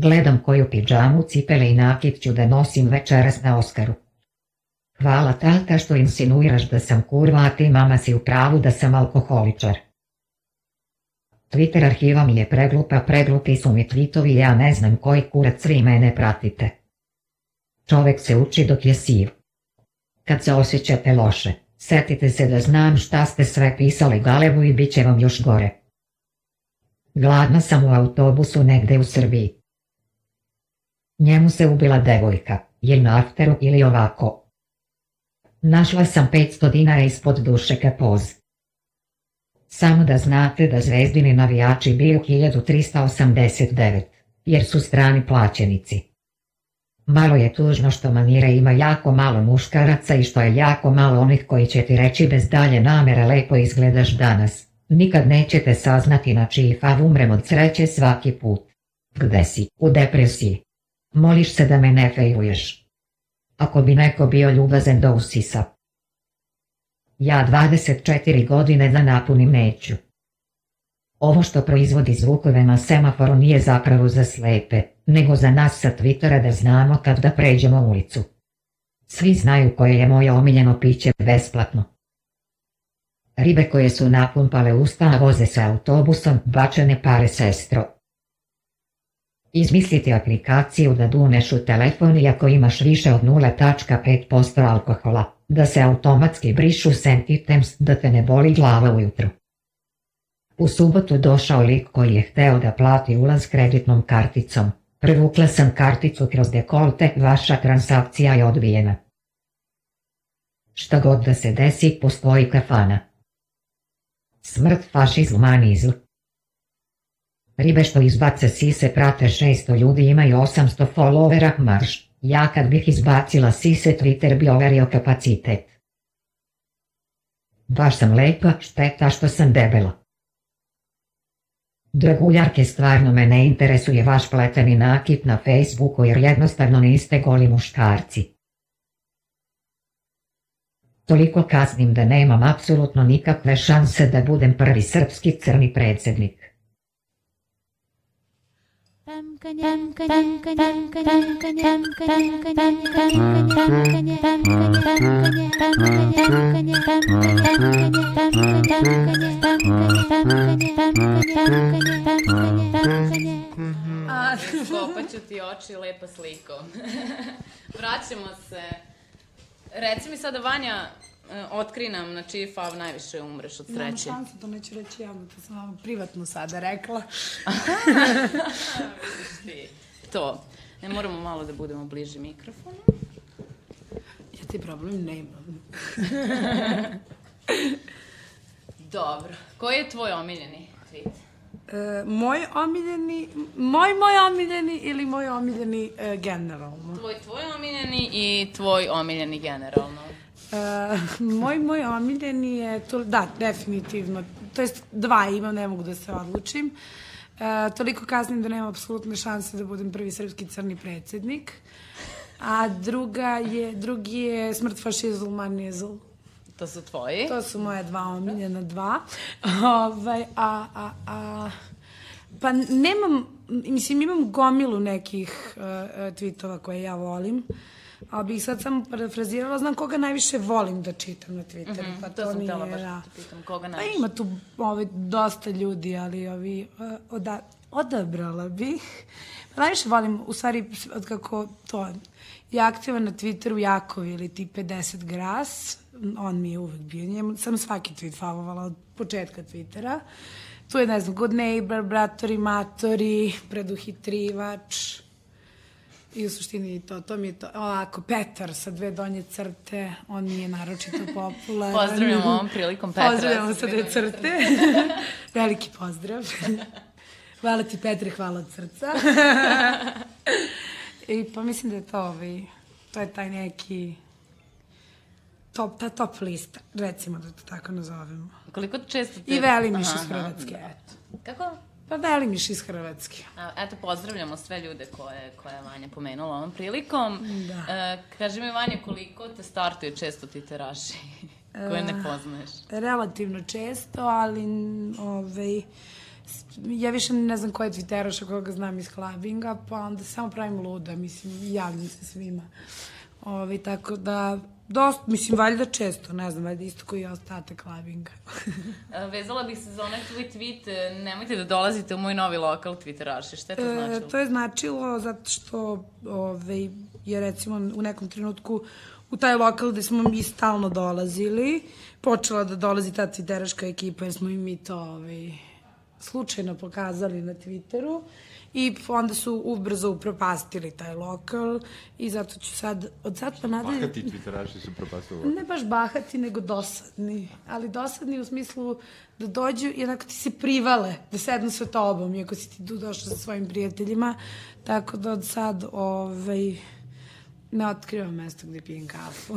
Gledam koju pidžamu, cipele i nakit ću da nosim večeras na Oskaru. Hvala tata što insinuiraš da sam kurva, a ti mama si u pravu da sam alkoholičar. Twitter arhiva mi je preglupa, preglupi su mi tweetovi ja ne znam koji kurac vi mene pratite. Čovek se uči dok je siv. Kad se osjećate loše, setite se da znam šta ste sve pisali Galevu i bit će vam još gore. Gladna sam u autobusu negde u Srbiji. Njemu se ubila devojka, je na afteru ili ovako. Našla sam 500 dinara ispod dušeka poz. Samo da znate da zvezdini navijači biju 1389, jer su strani plaćenici. Malo je tužno što manire ima jako malo muškaraca i što je jako malo onih koji će ti reći bez dalje namere lepo izgledaš danas. Nikad nećete saznati na čiji fav umrem od sreće svaki put. Gde si? U depresiji. Moliš se da me ne fejuješ. Ako bi neko bio ljubazan do usisa, ja 24 godine da napunim neću. Ovo što proizvodi zvukove na semaforu nije zapravo za slepe, nego za nas sa Twittera da znamo kad da pređemo ulicu. Svi znaju koje je moje omiljeno piće besplatno. Ribe koje su napumpale usta, a voze se autobusom, bačene pare sestro. Izmisliti aplikaciju da duneš u telefon i ako imaš više od 0.5% alkohola da se automatski brišu sentitems da te ne boli glava ujutro. U subotu došao lik koji je hteo da plati ulaz kreditnom karticom. Prevukla sam karticu kroz dekolte, vaša transakcija je odbijena. Šta god da se desi, postoji kafana. Smrt fašizmu manizlu. Ribe što izbace sise prate 600 ljudi imaju 800 followera, marš. Ja kad bih izbacila sise, Twitter bi overio kapacitet. Baš sam lepa, šteta što sam debela. Draguljarke, stvarno me ne interesuje vaš pleteni nakip na Facebooku jer jednostavno niste goli muškarci. Toliko kaznim da nemam apsolutno nikakve šanse da budem prvi srpski crni A, tako, pa ću ti oči lepa slikom. (laughs) Vraćamo se. Reci mi sada, Vanja, otkri nam na čiji fav najviše umreš od sreće. Nema šanse, to neću reći javno, to sam vam privatno sada rekla. (laughs) To. Ne moramo malo da budemo bliži mikrofonu. Ja ti problem nemam. (laughs) Dobro. Koji je tvoj omiljeni tweet? E, moj omiljeni, moj moj omiljeni ili moj omiljeni e, generalno? Tvoj tvoj omiljeni i tvoj omiljeni generalno. Uh, moj, moj omiljeni je, to, da, definitivno, to jest dva imam, ne mogu da se odlučim. Uh, toliko kaznim da nemam apsolutne šanse da budem prvi srpski crni predsednik. A druga je, drugi je smrt fašizl manizl. To su tvoji? To su moje dva omiljena dva. ovaj, a, a, a, pa nemam, mislim imam gomilu nekih uh, tweetova koje ja volim. Uh, A bih sad samo parafrazirala, znam koga najviše volim da čitam na Twitteru. Mm -hmm, pa to, to sam nije, tela baš da pitam, koga najviše? Pa ima tu ove, dosta ljudi, ali ovi, uh, oda, odabrala bih. Najviše volim, u stvari, od kako to je aktivan na Twitteru Jakovi ili ti 50 gras, on mi je uvek bio njemu, sam svaki tweet favovala od početka Twittera. Tu je, ne znam, Good Neighbor, Bratori, Matori, Preduhitrivač, I u suštini to, to mi je to, ovako, Petar sa dve donje crte, on mi je naročito popularan. (laughs) Pozdravljamo ovom prilikom Petra. Pozdravljamo sa dve crte. (laughs) Veliki pozdrav. (laughs) Hvala ti Petre, hvala od srca. I pa mislim da je to ovaj, to je taj neki top, ta top lista, recimo da to tako nazovemo. Koliko često te... I Velimiš Aha, iz Hrvatske, eto. Kako? Pa Velimiš iz Hrvatske. A, eto, pozdravljamo sve ljude koje, koje je Vanja pomenula ovom prilikom. Da. E, kaži mi, Vanja, koliko te startuje često ti teraši (laughs) koje ne poznaješ? Relativno često, ali ovaj, ja više ne znam ko je Twitteraš koga znam iz klabinga, pa onda samo pravim luda, mislim, javljam se svima. Ovaj, tako da, dosta, mislim, valjda često, ne znam, valjda isto koji je ostatak klabinga. (laughs) E, Vezala bih se za onaj tvoj tweet, e, nemojte da dolazite u moj novi lokal Twitteraši. Šta je to E, značilo? to je značilo zato što ovaj, je recimo u nekom trenutku u taj lokal gde smo mi stalno dolazili, počela da dolazi ta tviteraška ekipa jer smo i mi to ovaj, slučajno pokazali na Twitteru i onda su ubrzo upropastili taj lokal i zato ću sad od sad pa nadalje... Bahati twitteraši su propastili. Ne baš bahati, nego dosadni. Ali dosadni u smislu da dođu i onako ti se privale, da sednu sa tobom, iako si ti tu došla sa svojim prijateljima. Tako da od sad ovaj, ne otkrivam mesto gde pijem kafu.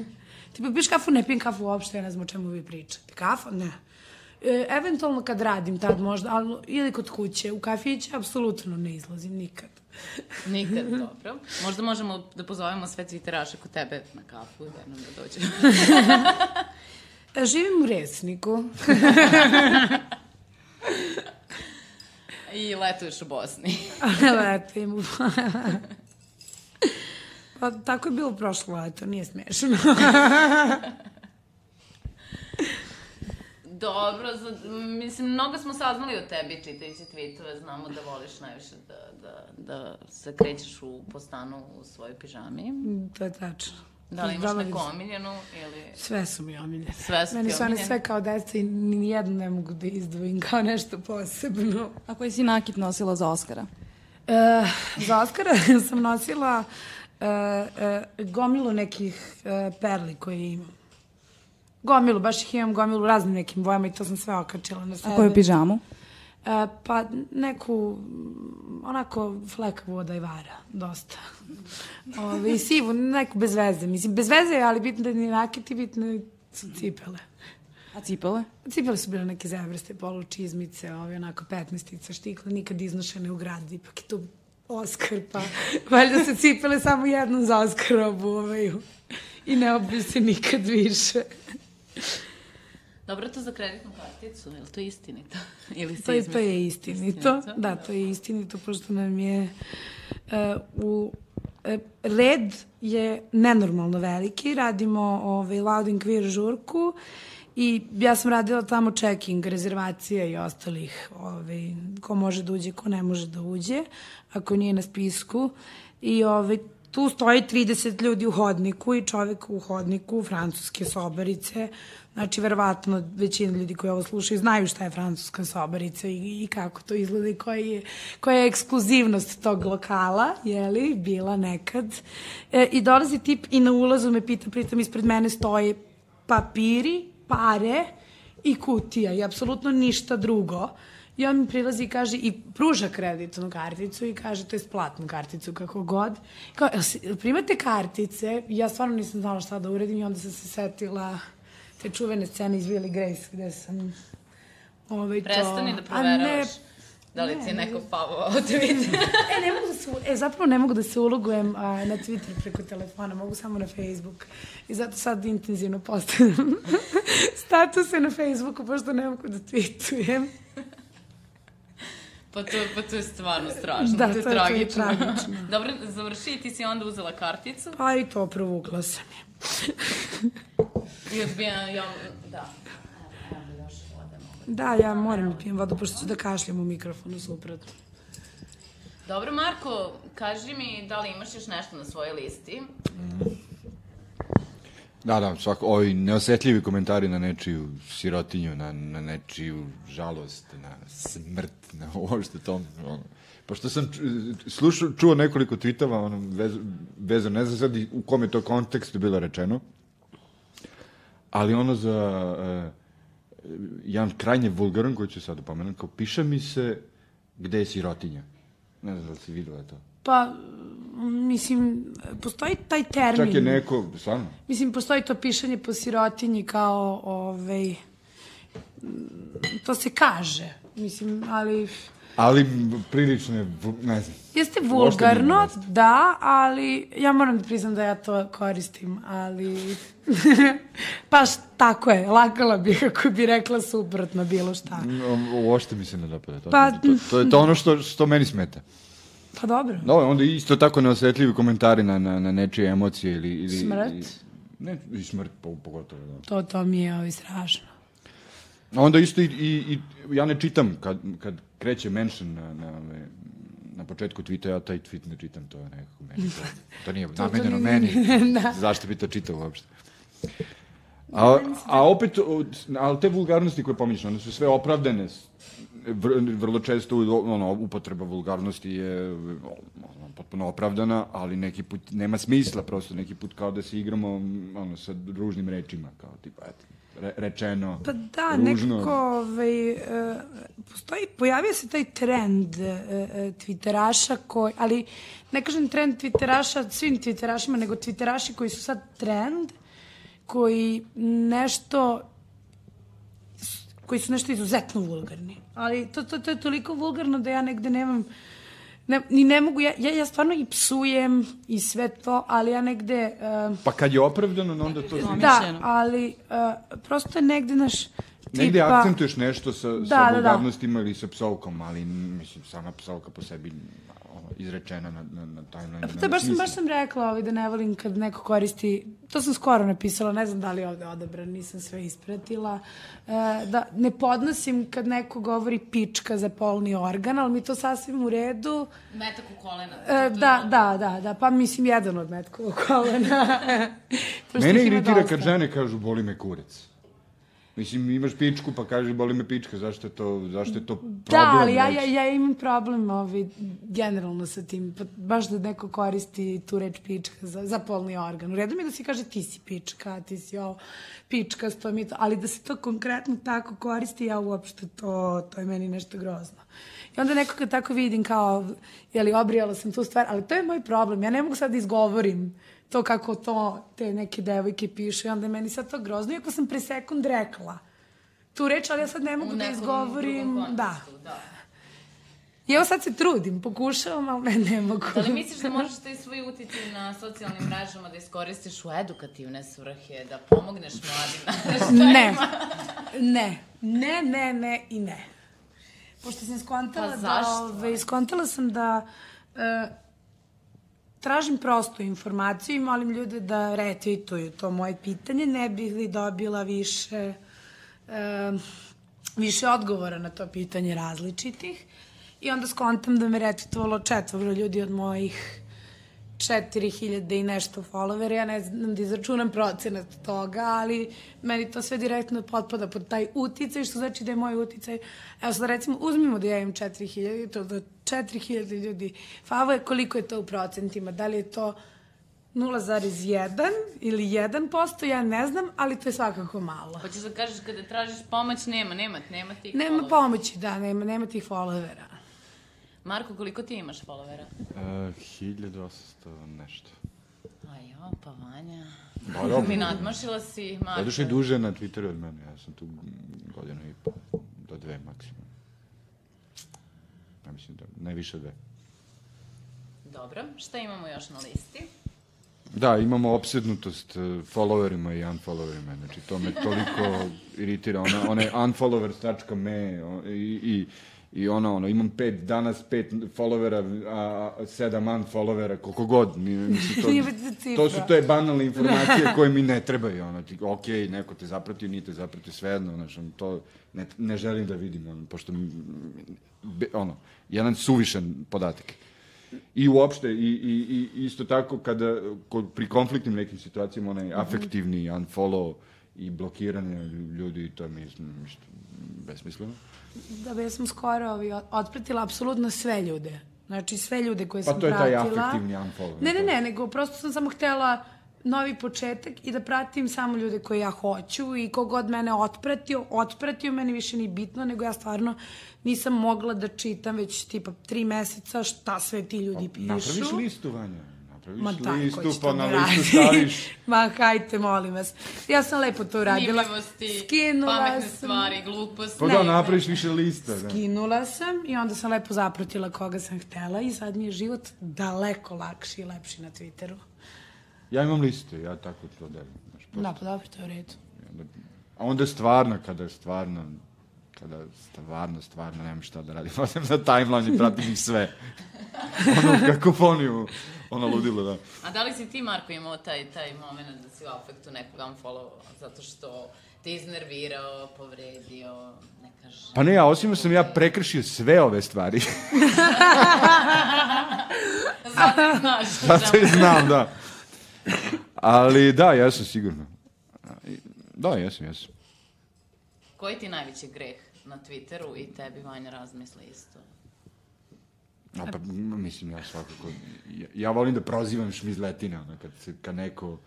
(laughs) ti pa piješ kafu, ne pijem kafu uopšte, ja ne znam o čemu vi pričate. Kafa? Ne. E, eventualno kad radim tad možda, ali, ili kod kuće, u kafiće apsolutno ne izlazim nikad. (laughs) Nikad, (laughs) dobro. Možda možemo da pozovemo sve Twitteraše kod tebe na kafu i jednom da dođe. (laughs) Živim u Resniku. I letuješ u Bosni. Letim. u- pa tako je bilo prošlo leto, nije smešno. Dobro, za, mislim, mnogo smo saznali o tebi čitajući tweetove, znamo da voliš najviše da, da, da se krećeš u, po stanu u svojoj pižami. to je tačno. Da li imaš neku omiljenu ili... Sve su mi omiljene. Sve su Meni ti su one sve kao deca i ni jednu ne mogu da izdvojim kao nešto posebno. A koji si nakit nosila za Oscara? E, za Oskara (laughs) sam nosila e, e, gomilu nekih e, perli koje imam. Gomilu, baš ih imam gomilu raznim nekim bojama i to sam sve okačila na sebe. A koju pižamu? E, pa neku, onako flekavu od ajvara, dosta. (laughs) Ove, I sivu, neku bez veze. Mislim, bez veze, ali bitno da ni nakiti, bitno su cipele. A cipele? Cipele su bile neke zebrste, polu čizmice, ove, onako petnestica, štikle, nikad iznošene u grad, ipak je tu Oskar, pa (laughs) valjda se cipele samo jednom za Oskara obuvaju. I ne obuju se nikad više. (laughs) Dobro to za kreditnu karticu, je li to istinito? (laughs) Ili si To je, to je istinito. Da, to je istinito, pošto nam je uh, u e, red je nenormalno veliki. Radimo ovaj, Loud and Queer žurku i ja sam radila tamo checking, rezervacije i ostalih, ovaj, ko može da uđe, ko ne može da uđe, ako nije na spisku. I ovaj, tu stoji 30 ljudi u hodniku i čovek u hodniku, francuske sobarice, Znači, verovatno većina ljudi koji ovo slušaju znaju šta je francuska sobarica i, i kako to izgleda i koja je, koja je ekskluzivnost tog lokala, jeli, bila nekad. E, I dolazi tip i na ulazu me pita, pritom ispred mene stoje papiri, pare i kutija i apsolutno ništa drugo. I on mi prilazi i kaže, i pruža kreditnu karticu i kaže, to je platnu karticu, kako god. Kao, "Jel si- jel primate kartice? Ja stvarno nisam znala šta da uradim i onda sam se setila te čuvene scene iz Willy Grace, gde sam ovaj, to... Prestani da proveravaš. ne, Da li ti je neko favovao tweet? (laughs) E, ne mogu da se, e, zapravo ne mogu da se ulogujem a, na Twitter preko telefona, mogu samo na Facebook. I zato sad intenzivno postavljam (laughs) statuse na Facebooku, pošto ne mogu da tweetujem. Pa to, pa to je stvarno strašno, Da, to je to je- to je tragično. tragično. Dobro, završi ti si onda uzela karticu Pa i to provukla sam je. i odbija, ja, da. Da, ja moram da pijem vodu, pošto ću da kašljam u mikrofonu suprotno. Dobro, Marko, kaži mi da li imaš još nešto na svojoj listi? Da, da, svako, ovi neosetljivi komentari na nečiju sirotinju, na, na nečiju žalost, na smrt, na (laughs) ovo što to, ono. Pošto sam slušao, čuo nekoliko tweetova, ono, vez, vezano, ne znam sad u kom je to kontekstu bilo rečeno, ali ono za uh, jedan krajnje vulgaran, koji ću sad upomenuti, kao piše mi se gde je sirotinja. Ne znam da li si videla to. Pa, mislim, postoji taj termin. Čak je neko, stvarno, Mislim, postoji to pišanje po sirotinji kao, ovaj, to se kaže, mislim, ali ali prilično je, ne znam. jeste vulgarno, da, ali ja moram da priznam da ja to koristim, ali (laughs) baš tako je, lagala bih ako bi rekla suprotno bilo šta. Uopšte mi se ne dopada to. Pa- to, to je to ono što, što meni smeta. Pa dobro. No, onda isto tako neosetljivi komentari na, na, na nečije emocije ili... ili Smrt? I, ne, i smrt po, pogotovo, da. To, to mi je ovaj strašno. A Onda isto i, i, i ja ne čitam kad, kad kreće mention na, na, ove, na početku tweeta, ja taj tweet ne čitam, to je nekako meni. To, to nije (laughs) namenjeno nije- meni. (laughs) da. Zašto bi to čitao uopšte? A, a opet, ali te vulgarnosti koje pominješ, one su sve opravdane. Vrlo često ono, upotreba vulgarnosti je ono, potpuno opravdana, ali neki put nema smisla, prosto neki put kao da se igramo ono, sa ružnim rečima, kao tipa, eto, re, rečeno, Pa da, ružno. nekako, ovaj, uh, postoji, pojavio se taj trend uh, uh, twitteraša koji, ali ne kažem trend twitteraša svim twitterašima, nego twitteraši koji su sad trend, koji nešto koji su nešto izuzetno vulgarni. Ali to, to, to je toliko vulgarno da ja negde nemam ne, ni ne mogu, ja, ja, ja stvarno i psujem i sve to, ali ja negde uh, Pa kad je opravdano, onda to... Da, Mišljeno. ali uh, prosto je negde naš tipa... Negde akcentuješ nešto sa, Da, sa da, da. vulgarnostima ili sa psovkom, ali mislim, sama psovka po sebi ono, izrečena na, na, na taj način. Pa baš sam, baš sam rekla ovaj, da ne volim kad neko koristi, to sam skoro napisala, ne znam da li je ovde odabran, nisam sve ispratila, e, da ne podnosim kad neko govori pička za polni organ, ali mi to sasvim u redu. Metak u kolena. E, da, da, da, da, pa mislim jedan od metkovog kolena. (laughs) Mene iritira kad žene kažu boli me kurac. Mislim, imaš pičku pa kaže boli me pička, zašto je to, zašto je to problem? Da, ali ja, ja, ja imam problem ovaj, generalno sa tim. Pa, baš da neko koristi tu reč pička za, za polni organ. U redu mi je da se kaže ti si pička, ti si ovo, pička, to mi to, ali da se to konkretno tako koristi, ja uopšte to, to je meni nešto grozno. I onda neko kad tako vidim kao, jeli, obrijala sam tu stvar, ali to je moj problem. Ja ne mogu sad da izgovorim to kako to te neke devojke pišu i onda je meni sad to grozno, iako sam pre sekund rekla tu reč, ali ja sad ne mogu da izgovorim. drugom Da. da. I evo sad se trudim, pokušavam, ali ne, ne mogu. Da li misliš da možeš taj svoj uticaj na socijalnim mrežama da iskoristiš u edukativne svrhe, da pomogneš mladima? (laughs) Ne. Ne. Ne, ne, ne i ne. Pošto sam skontala Pa da... Ove, skontala sam da e, tražim prostu informaciju i molim ljude da retweetuju to moje pitanje, ne bih li dobila više, e, više odgovora na to pitanje različitih. I onda skontam da me retweetovalo četvoro ljudi od mojih 4000 i nešto followera, ja ne znam da izračunam procenat toga, ali meni to sve direktno potpada pod taj uticaj, što znači da je moj uticaj, evo sad recimo, uzmimo da ja imam 4000, to da 4000 ljudi favo je, koliko je to u procentima, da li je to 0,1 ili 1%, ja ne znam, ali to je svakako malo. Hoćeš da kažeš kada tražiš pomoć, nema, nema, nema tih Nema followera. pomoći, da, nema, nema tih followera. Marko, koliko ti imaš followera? Uh, 1800 nešto. A jo, pa Vanja. Da, dobro. Mi nadmašila si, Marko. Doduše duže na Twitteru od mene, ja sam tu godinu i po, do dve maksimum. Ja mislim da najviše dve. Dobro, šta imamo još na listi? Da, imamo opsednutost uh, followerima i unfollowerima, znači to me toliko iritira, ona, one unfollowers.me i, i, I ono, ono, imam pet danas, pet followera, a, sedam unfollowera, koliko god. Mi, mislim, to, (laughs) to su te banalne informacije (laughs) koje mi ne trebaju. Ono, ti, ok, neko te zapratio, nije te zapratio, svejedno, znaš, ono, to ne, ne želim da vidim, ono, pošto, be, ono, jedan suvišan podatak. I uopšte, i, i, i isto tako kada, kod, pri konfliktnim nekim situacijama, onaj afektivni unfollow i blokiranje ljudi, to mi je isto besmisleno. Da bi ja sam skoro ovi, otpratila apsolutno sve ljude. Znači sve ljude koje Pa sam to je taj pratila. afektivni unfollow. Ne, ne, ne, nego prosto sam samo htela novi početak i da pratim samo ljude koje ja hoću i kogod mene otpratio, otpratio, meni više ni bitno, nego ja stvarno nisam mogla da čitam već tipa tri meseca šta sve ti ljudi pišu. Napraviš listu, Vanja. Napraviš Ma ko listu, pa to na da listu staviš. Ma hajte, molim vas. Ja sam lepo to uradila. Zanimljivosti, Skinula pametne sam. stvari, gluposti. Pa da, napraviš više lista. Da. Skinula sam i onda sam lepo zapratila koga sam htela i sad mi je život daleko lakši i lepši na Twitteru. Ja imam liste, ja tako to delim. Znaš, Da, pa dobro, to je u redu. a onda stvarno, kada je stvarno, kada stvarno, stvarno nemam šta da radim, (laughs) odem na timeline i pratim ih sve. (laughs) ono, kakofoniju, ono ludilo, da. A da li si ti, Marko, imao taj, taj moment da si u afektu nekog unfollow zato što te iznervirao, povredio, ne kažeš... Pa ne, a osim sam ja prekršio sve ove stvari. Zato (laughs) znaš. Zato i (laughs) znam, da. Ali da, jesam sigurno. Da, jesam, jesam. Koji ti najveći greh na Twitteru i tebi, Vanja, razmisli isto? A pa, m, mislim, ja svakako, ja, ja volim da prozivam šmizletine, ono, kad, se, kad neko,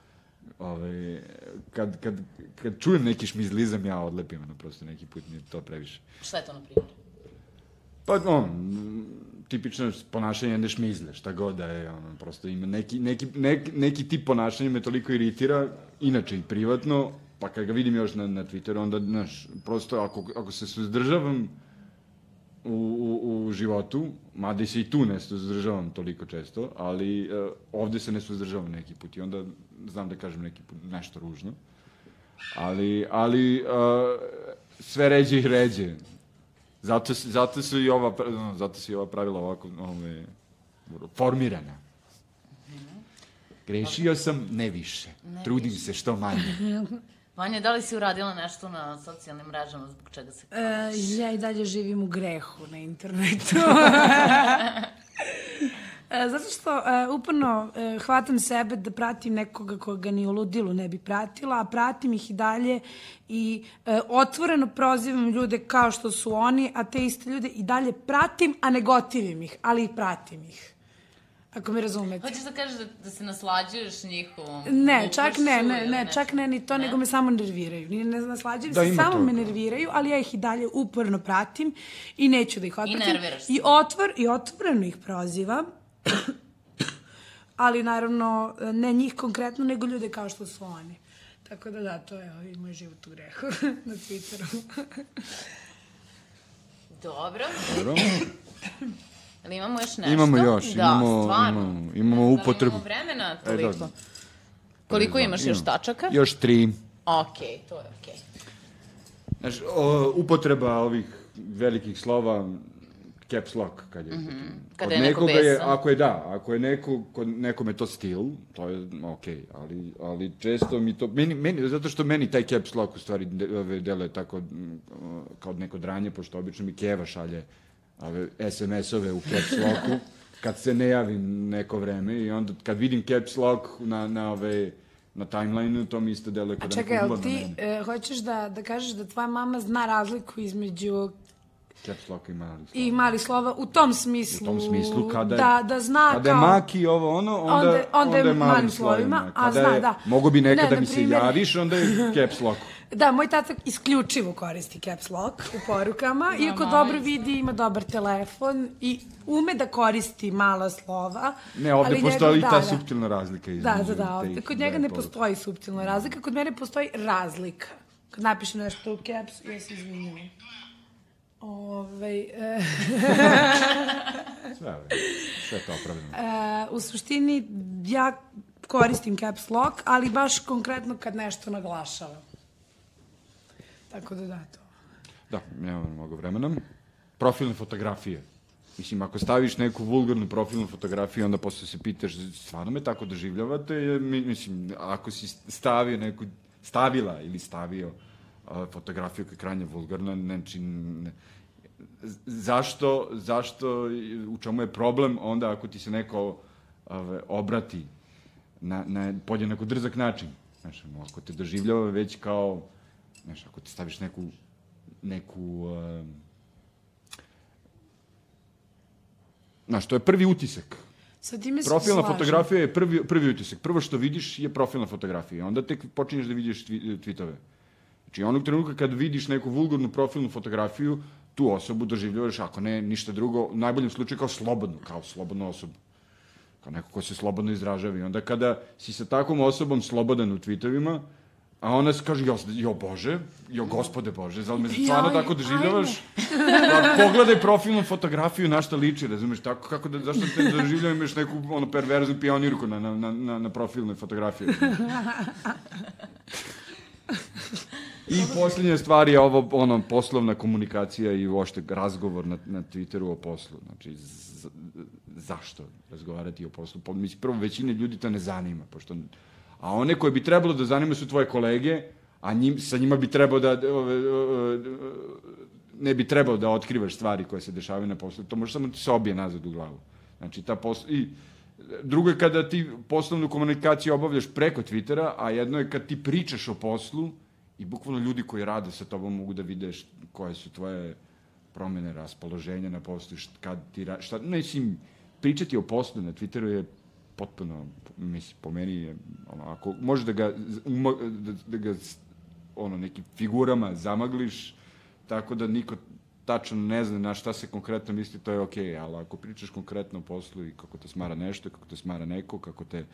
ovaj, kad, kad, kad čujem neki šmizlizam, ja odlepim, ono, prosto neki put mi je to previše. Šta je to, na primjer? Pa, on, m, tipično ponašanje jedne šmizle, šta god da je, ono, prosto ima neki, neki, neki, neki tip ponašanja me toliko iritira, inače i privatno, pa kad ga vidim još na, na Twitteru, onda, znaš, prosto ako, ako se suzdržavam u, u, u životu, mada se i tu ne suzdržavam toliko često, ali uh, ovde se ne suzdržavam neki put i onda znam da kažem neki put nešto ružno. Ali, ali uh, sve ređe i ređe. Zato, zato su i ova, no, zato su i ova pravila ovako ove, formirana. Grešio sam, ne više. Trudim se što manje. (laughs) Vanja, da li si uradila nešto na socijalnim mrežama zbog čega se... E, ja i dalje živim u grehu na internetu. (laughs) E, Zato što e, uporno e, hvatam sebe da pratim nekoga koga ni u ludilu ne bi pratila, a pratim ih i dalje i e, otvoreno prozivam ljude kao što su oni, a te iste ljude i dalje pratim, a ne gotivim ih, ali i pratim ih. Ako me razumete. Hoćeš da kažeš da, da se naslađuješ njihovom Ne, čak ne, ne, ne, čak ne ni to, nego me samo nerviraju. Ni ne naslađujem Da, se, samo toga. me nerviraju, ali ja ih i dalje uporno pratim i neću da ih otpratim. nerviraš se. I, otvor, I otvoreno ih prozivam, ali naravno ne njih konkretno, nego ljude kao što su oni. Tako da da, to je ovaj moj život u grehu (laughs) na Twitteru. Dobro. Dobro. (coughs) Ali imamo još nešto? Imamo još, da, imamo- stvarno. imamo- imamo Da upotrebu. Imamo vremena E, toliko. da. Koliko znam, imaš još imam. tačaka? Još tri. Okej, to je okej. Znaš, o, upotreba ovih velikih slova, caps lock, kad je... Mm -hmm. Kada je neko je, besan. ako je da, ako je neko, kod nekome to stil, to je okej, ali, ali često mi to, meni, meni, zato što meni taj caps lock u stvari de, deluje tako kao neko dranje, pošto obično mi Keva šalje SMS-ove u caps locku, kad se ne javim neko vreme i onda kad vidim caps lock na, na ove na timelineu, to mi isto deluje A kao da čekaj, neko jel gleda ti mene. e, hoćeš da, da kažeš da tvoja mama zna razliku između Caps lock ima ali i mali slova u tom smislu. U tom smislu, kada je, da, da zna kada kao... je maki ovo ono, onda, Onda- onda je je malim malim slovima, slovima. a Kada zna, je, da. Mogu bi nekad Ne, da mi se primer- javiš, onda je caps lock. (laughs) Da, moj tata isključivo koristi caps lock u porukama, (laughs) iako mama dobro isto. vidi, ima dobar telefon i ume da koristi mala slova. Ne, ovde ali postoji njegov- ta da, da. suptilna razlika između Da, da, da, ovde, kod njega ne postoji suptilna razlika, kod mene postoji razlika. Kad napišem nešto u caps, ja se izvinjam. Ove, e, (laughs) Sve, sve je to opravdano. e, u suštini, ja koristim caps lock, ali baš konkretno kad nešto naglašavam. Tako da da, to. Da, nemam mnogo vremena. profilne fotografije. Mislim, ako staviš neku vulgarnu profilnu fotografiju, onda posle se pitaš, stvarno me tako doživljavate? Mislim, ako si stavio neku, stavila ili stavio fotografiju koja je krajnje vulgarna, znači, ne, zašto, zašto, u čemu je problem onda ako ti se neko ove, obrati na, na podjednako drzak način? Ono, ako te doživljava već kao, znaš, ako ti staviš neku, neku, um, znaš, to je prvi utisak. Sa time se Profilna slažem. fotografija je prvi, prvi utisak. Prvo što vidiš je profilna fotografija. Onda tek počinješ da vidiš tvi, tweetove. Znači, onog trenutka kad vidiš neku vulgarnu profilnu fotografiju, tu osobu doživljavaš, ako ne, ništa drugo, u najboljem slučaju kao slobodnu, kao slobodnu osobu. Kao neko ko se slobodno izražava. I onda kada si sa takvom osobom slobodan u tweetovima, a ona se kaže, jo, jo Bože, jo gospode Bože, zal me stvarno Joj, tako doživljavaš? Pa, pogledaj profilnu fotografiju na šta liči, razumeš, tako kako da, zašto te doživljavam imaš neku ono perverznu pionirku na, na, na, na, profilnoj fotografiji. I posljednja stvar je ovo, ono, poslovna komunikacija i uopšte razgovor na, na Twitteru o poslu. Znači, z, zašto razgovarati o poslu? Po, mislim, prvo, većine ljudi to ne zanima, pošto, a one koje bi trebalo da zanima su tvoje kolege, a njim, sa njima bi trebao da, ove, ne bi trebao da otkrivaš stvari koje se dešavaju na poslu. To može samo ti se obije nazad u glavu. Znači, ta posl... I, drugo je kada ti poslovnu komunikaciju obavljaš preko Twittera, a jedno je kad ti pričaš o poslu i bukvalno ljudi koji rade sa tobom mogu da vide koje su tvoje promene raspoloženja na poslu, št, kad ti ra, šta, ne, mislim, pričati o poslu na Twitteru je potpuno, mislim, po meni je, ono, ako možeš da ga, umo, da, da ga ono, nekim figurama zamagliš, tako da niko tačno ne zna na šta se konkretno misli, to je okej, okay, ali ako pričaš konkretno o poslu i kako te smara nešto, kako te smara neko, kako te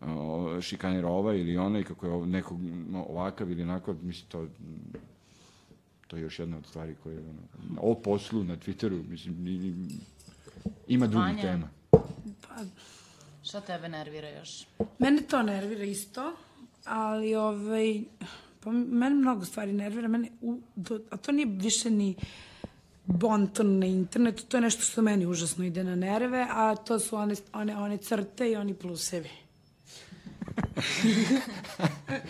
o, šikanira ovaj ili onaj, kako je nekog no, ovakav ili onako, mislim, to, to je još jedna od stvari koje, ono, o poslu na Twitteru, mislim, ima drugih tema. Šta tebe nervira još? Mene to nervira isto, ali ovaj, pa mene mnogo stvari nervira, mene, u, do, a to nije više ni bonton na internetu, to je nešto što meni užasno ide na nerve, a to su one, one, one crte i oni plusevi.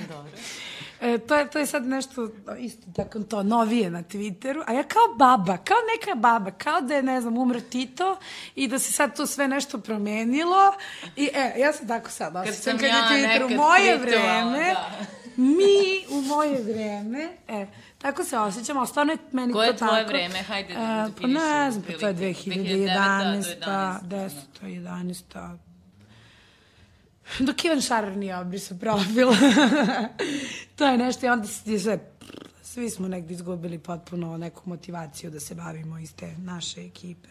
Dobro. E, to, je, to je sad nešto isto tako to novije na Twitteru, a ja kao baba, kao neka baba, kao da je, ne znam, umro Tito i da se sad to sve nešto promenilo i e, ja sam tako sad osjećam sam kad ja je Twitter u moje vreme, da. mi u moje vreme, e, tako se osjećam, ali stvarno je meni Koje to je tvoje tako. vreme? Hajde da E, Pa definiši ne znam, pa to je otprilike. 2011, 2009. 10, 11, Dok Ivan Šarar nije obrisao profil. (laughs) to je nešto i onda se sve, svi smo negdje izgubili potpuno neku motivaciju da se bavimo iz te naše ekipe.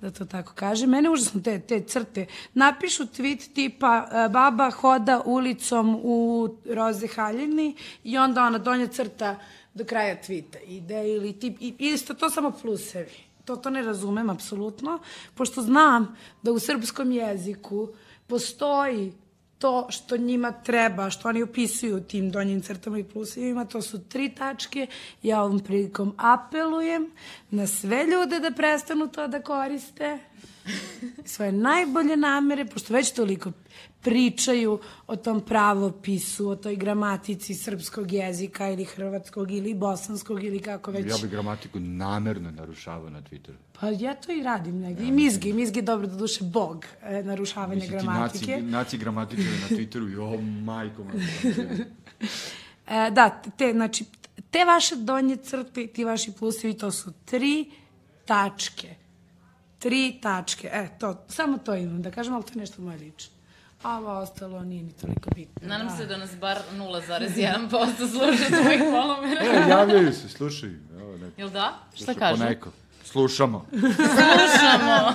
Da to tako kaže. Mene užasno te, te crte. Napišu tweet tipa e, baba hoda ulicom u roze haljini i onda ona donja crta do kraja tvita ide ili tip, i, isto to samo plusevi. To, to ne razumem apsolutno, pošto znam da u srpskom jeziku postoji to što njima treba, što oni opisuju tim donjim crtama i plusevima, to su tri tačke. Ja ovom prilikom apelujem na sve ljude da prestanu to da koriste. Svoje najbolje namere, pošto već toliko pričaju o tom pravopisu, o toj gramatici srpskog jezika ili hrvatskog ili bosanskog ili kako već. Ja bih gramatiku namerno narušavao na Twitteru. Pa ja to i radim negdje. I mizgi, mizgi je dobro da duše bog e, narušavanje Mislim, ti gramatike. naci, naci gramatičari na Twitteru, jo, majko, majko. (laughs) E, da, te, znači, te vaše donje crte, ti vaši plusevi, to su tri tačke. Tri tačke. E, to, samo to imam da kažem, ali to je nešto moje lično. A ovo ostalo nije ni toliko bitno. Nadam da. se da nas bar 0,1% sluša tvojih polomera. E, javljaju se, slušaj. Evo, neko, Jel da? Šta sluša kažu? Poneko. Slušamo. Slušamo.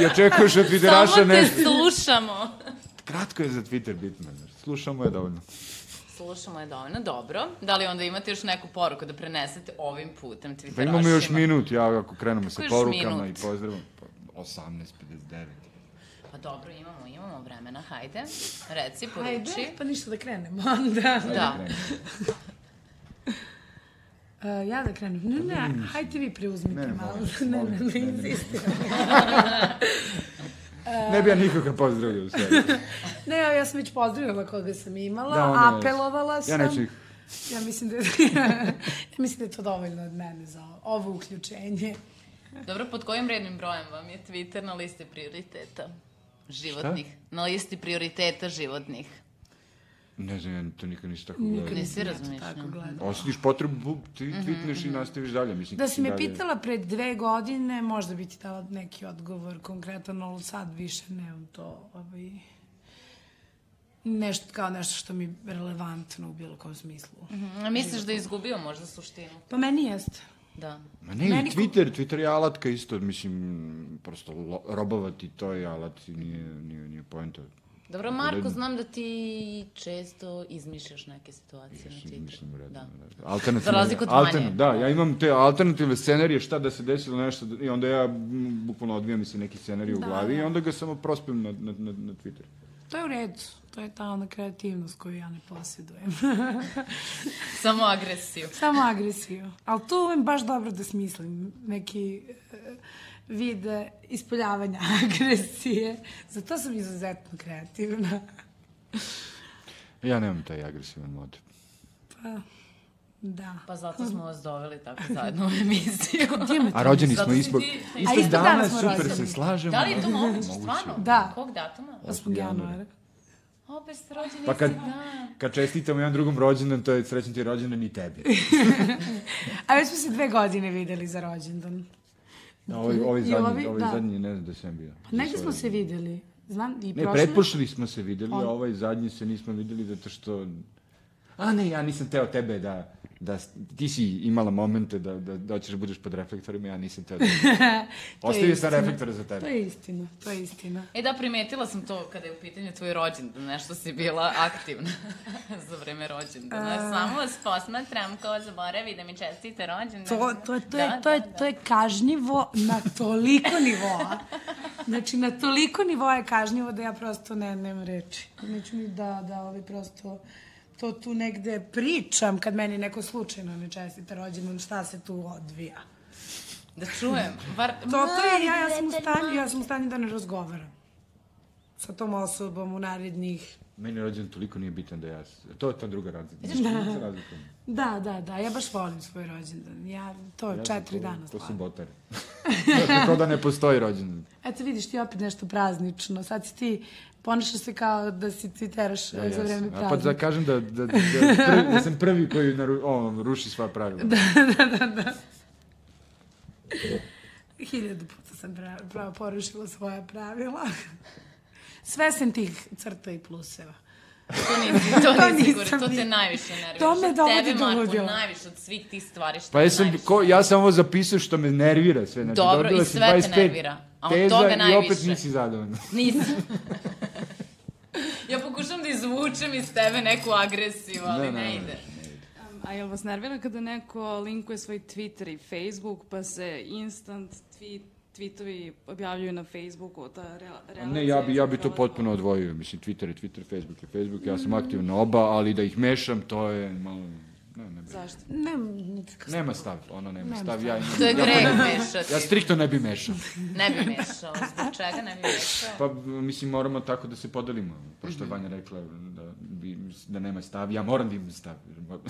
I očekuješ od Samo Twitteraša te nešto. slušamo. Kratko je za Twitter bitno. Slušamo je dovoljno. Slušamo je dovoljno, dobro. Da li onda imate još neku poruku da prenesete ovim putem Twitterašima? Pa imamo još minut, ja ako krenemo sa još porukama minut? i pozdravom. Pa, 18.59. Pa dobro, imamo, imamo vremena, hajde. Reci, poruči. pa ništa da krenemo onda. Da. Uh, (laughs) ja da krenem? Ne, ne, hajte vi preuzmite Ne, ne, malo. molim, Ne, molim, ne, ne, ne, ne. insistiram. Ne (laughs) bi ja nikoga pozdravio u stvari. (laughs) Ne, ja sam već pozdravila koga sam imala, Da, apelovala Ja sam. neću ih. Ja mislim da, (laughs) ja mislim da je to dovoljno od mene za ovo uključenje. Dobro, pod kojim rednim brojem vam je Twitter na listi prioriteta životnih? Na listi prioriteta životnih. Ne znam, ja to nikad nisam tako Nikad gledao. Nisi gledala. Osjetiš potrebu, bu- ti tweetneš i nastaviš dalje. Mislim, Da si me dalje- pitala pre dve godine, možda bi ti dala neki odgovor konkretan, ali sad više nemam to, ovaj, nešto, kao nešto što mi je relevantno u bilo kom smislu. A misliš da je izgubio možda suštinu? Pa meni jeste. Da. Ma ne, Meni Twitter, Twitter je alatka isto, mislim, prosto lo, robovati to je alat i nije, nije, nije poenta. Dobro, Marko, znam da ti često izmišljaš neke situacije na Twitteru. mislim, u redu. Da. Alternativne, Za razliku od altern-. Da, ja imam te alternativne scenarije šta da se desilo nešto i onda ja m, bukvalno odvijam mi se neki scenarij u Da, glavi i da. onda ga samo prospem na, na, na, na Twitter. To je u redu. To je ta ona kreativnost koju ja ne posjedujem. (laughs) Samo agresiju. Samo agresiju. Ali tu umem baš dobro da smislim neki e, vid ispoljavanja (laughs) agresije. Zato sam izuzetno kreativna. Ja nemam taj agresivan mod. Pa, da. Pa zato smo vas doveli tako zajedno u emisiju. (laughs) A rođeni smo ispod, istog dana super rođeni. se slažemo. Da li je to moguće, stvarno? Da. Kog datuma? 8. januara. Opet ste rođeni Pa kad, dan. kad čestitamo jedan drugom rođendan, to je srećan ti rođendan i tebi. (laughs) A već smo se dve godine videli za rođendan. A ovaj, ovaj I zadnji, ovi- ovaj da. zadnji, ne znam da sam bio. Pa negde smo se videli. Znam, i Ne, prošle... pretpošli smo se videli, On- a ovaj zadnji se nismo videli zato što... A ne, ja nisam teo tebe da... da ti si imala momente da, da, da hoćeš da budeš pod reflektorima, ja nisam teo da... (laughs) To Ostavio sam istina. reflektore za To tebe. je istina, to je istina. E da, primetila sam to kada je u pitanju tvoj rođendan, nešto si bila aktivna (laughs) za vreme rođendana. Samo vas posmatram ko zaboravi da mi čestite rođendan. To, to, to, je, Da, to, je, da, da. to je kažnjivo na toliko nivoa. Znači, na toliko nivoa je kažnjivo da ja prosto ne, nemam reči. Neću ni da, da ovi prosto to tu negde pričam kad meni neko slučajno ne čestita rođendan, šta se tu odvija. Da čujem. Bar... To, to je, ja, ja sam u stanju, ja sam u stanju da ne razgovaram sa tom osobom u narednih... Meni rođendan toliko nije bitan da ja... To je ta druga razlika. Da. Da, da, da, ja baš volim svoj rođendan. Ja, to je Ja četiri to- dana To su botari. Tako da ne postoji rođendan. (laughs) Eto vidiš ti opet nešto praznično. Sad si ti, ponašaš se kao da si twiteraš Ja, za vreme A pa praznika. da kažem da, da, da, prvi, da sam prvi koji naru, o, ruši sva pravila. (laughs) Da. Hiljadu puta sam pra, pravo porušila svoja pravila. (laughs) Sve sem tih crta i pluseva. To nisi, to (laughs) To nisi nisam to te najviše nervira. To me dovodi Tebe, do Marko, najviše od svih tih stvari što Pa jesam, najviše ko, ja sam ovo zapisao što me nervira sve. Znači, Dobro, i sve te 25 nervira, a od teza toga I opet najviše. nisi zadovoljna. (laughs) Nisam. (laughs) ja pokušam da izvučem iz tebe neku agresiju, ali Ne, ne, ne, ne. ide. A jel vas nervira kada neko linkuje svoj Twitter i Facebook, pa se instant tweet, tweetovi objavljuju na Facebooku, ta re, relacija? Ne, ja bi, ja bi to potpuno odvojio. Mislim, Twitter je Twitter, Facebook je Facebook. Ja sam aktivan na oba, ali da ih mešam, to je malo... Ne, ne, bi. Zašto? Nema nikakav nema stav, ono nema, Nema stav. stav. Ja, imam, To je ja, greh mešati. ja striktno ne bi mešao. Ne bi mešao. Zbog čega ne bi mešao? Pa, mislim, moramo tako da se podelimo. Pošto je Vanja rekla da, bi, da nema stav, ja moram da imam stav. (laughs)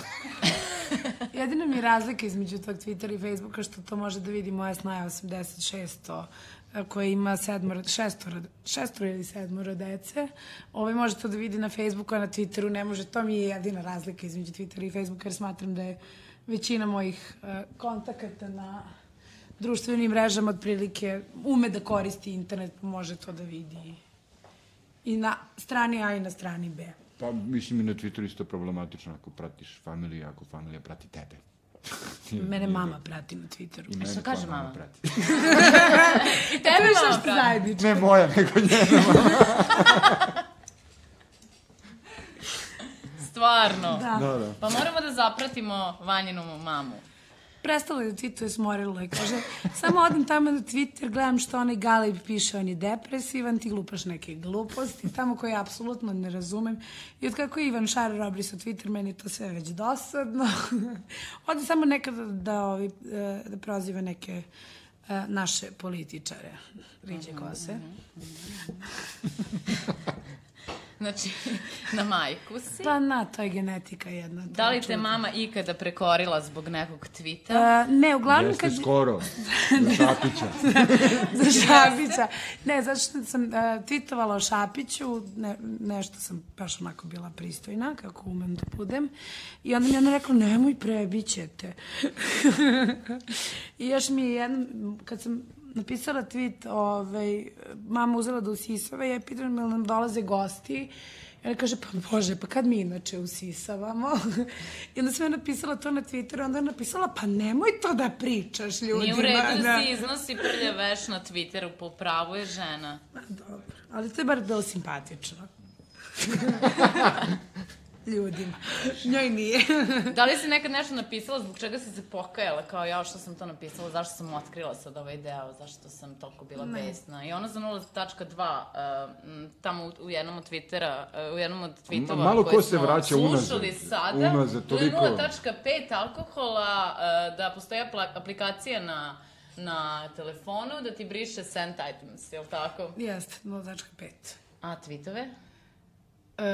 Jedina mi je razlika između tog Twittera i Facebooka što to može da vidi moja snaja 86 koja ima sedmoro, šestoro, šestoro ili sedmoro dece. Ovaj može to da vidi na Facebooku, a na Twitteru ne može. To mi je jedina razlika između Twittera i Facebooka, jer smatram da je većina mojih uh, kontakata na društvenim mrežama otprilike ume da koristi internet, pa može to da vidi i na strani A i na strani B. Pa, mislim, i na Twitteru isto problematično ako pratiš familiju, ako familija prati tebe. Mene mama prati na Twitteru. I šta kaže mama? prati. (laughs) I tebe Što što pravi. zajedničko? Ne moja, nego njena. (laughs) Stvarno. Da. Da, da. Pa moramo da zapratimo Vanjinu mamu. Prestala je da tweetuje, smorila je. Kaže, samo odem tamo na Twitter, gledam što onaj Galeb piše, on je depresivan, ti glupaš neke gluposti, tamo koje apsolutno ne razumem. I od kako je Ivan Šar robri sa Twitter, meni je to sve već dosadno. (laughs) Ode samo nekada da, ovi, da proziva neke naše političare, riđe kose. (laughs) Znači, (laughs) na majku si. Pa na, to je genetika jedna. Da li te mama ikada prekorila zbog nekog tvita? Uh, ne, uglavnom Jeste kad... skoro. (laughs) Za Šapića. (laughs) za Šapića. Ne, zato što sam uh, tweetovala o Šapiću, ne, nešto sam baš onako bila pristojna, kako umem da budem. I onda mi ona rekla, nemoj prebićete. I još mi je jednom, kad sam napisala tweet, ovaj, mama uzela da usisava, ja pitam da nam dolaze gosti, i ona kaže, pa bože, pa kad mi inače usisavamo? (laughs) I onda sam ja napisala to na Twitteru, onda je napisala, pa nemoj to da pričaš ljudima. Nije u redu da si iznosi prlja veš na Twitteru, po pravu je žena. Ma, dobro, ali to je bar bilo simpatično. (laughs) ljudima. Njoj nije. (laughs) da li si nekad nešto napisala, zbog čega si se pokajala, kao ja što sam to napisala, zašto sam otkrila sad ovaj deo, zašto sam toliko bila ne. besna. I ono za 0.2, uh, tamo u, u jednom od Twittera, uh, u jednom od tweetova Malo ko se vraća unazad. slušali sada, unazad, toliko... tu je 0.5 alkohola, uh, da postoji aplikacija na na telefonu da ti briše sent items, je li tako? Jeste, 0.5. A tweetove? Uh,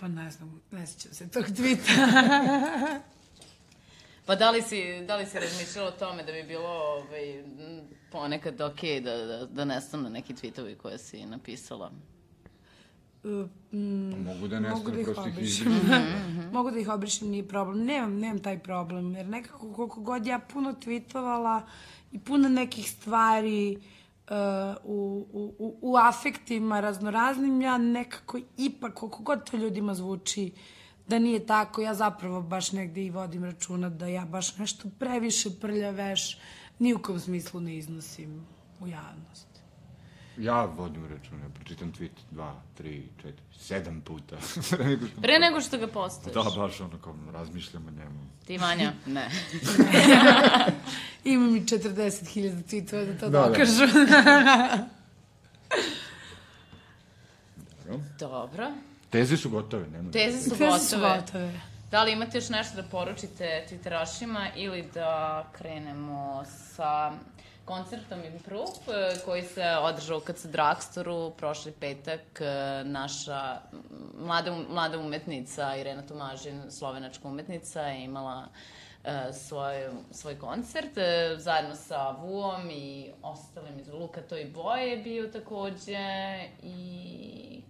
Pa ne znam, ne sjećam se tog tvita. (laughs) pa da li si, da li si razmišljala o tome da bi bilo ovaj, ponekad ok da, da, da nestane neki tweetovi koje si napisala? Uh, mm, pa mogu da nestane, mogu da prosto ih obrišem. mogu da ih obrišem, (laughs) nije problem. Nemam, nemam taj problem, jer nekako koliko god ja puno tweetovala i puno nekih stvari uh, u, u, u afektima raznoraznim, ja nekako ipak, koliko god to ljudima zvuči, da nije tako, ja zapravo baš negde i vodim računa da ja baš nešto previše prljaveš, ni u kom smislu ne iznosim u javnost. Ja vodim računa, ja pročitam tweet dva, tri, četiri, sedam puta. (laughs) Pre nego što ga postojiš. Da, baš ono kao razmišljam o njemu. Ti, Vanja? (laughs) Ne. (laughs) Ima mi 40.000 tweetova da to da, dokažu. Da. Dobro. Dobro. Teze su gotove, nema. Teze su Teze gotove. su gotove. Da li imate još nešto da poručite Twitterašima ili da krenemo sa koncertom Improve koji se održao kad se Dragstoru prošli petak naša mlada, mlada umetnica Irena Tomažin, slovenačka umetnica je imala svoj, svoj koncert zajedno sa Vuom i ostalim iz Luka Toj Boje je bio takođe i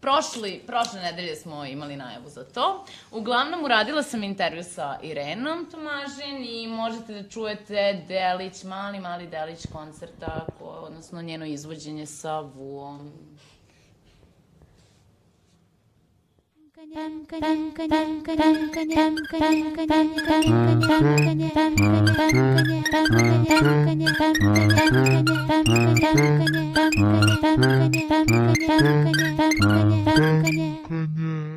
Prošli, prošle nedelje smo imali najavu za to. Uglavnom, uradila sam intervju sa Irenom Tomažin i možete da čujete delić, mali, mali delić koncerta, ko, odnosno njeno izvođenje sa Vuom. Yeah.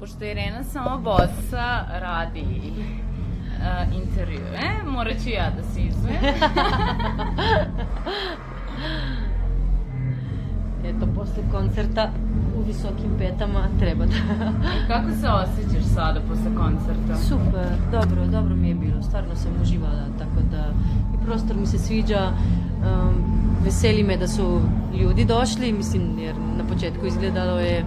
Pošto Irena samo bossa radi uh, intervjue, morat ću ja da se izvem. (laughs) Eto, posle koncerta u visokim petama treba da... Kako se osjećaš sada posle koncerta? Super, dobro, dobro mi je bilo, stvarno sam uživala, tako da i prostor mi se sviđa, um, veseli me da su ljudi došli, mislim, jer na početku izgledalo je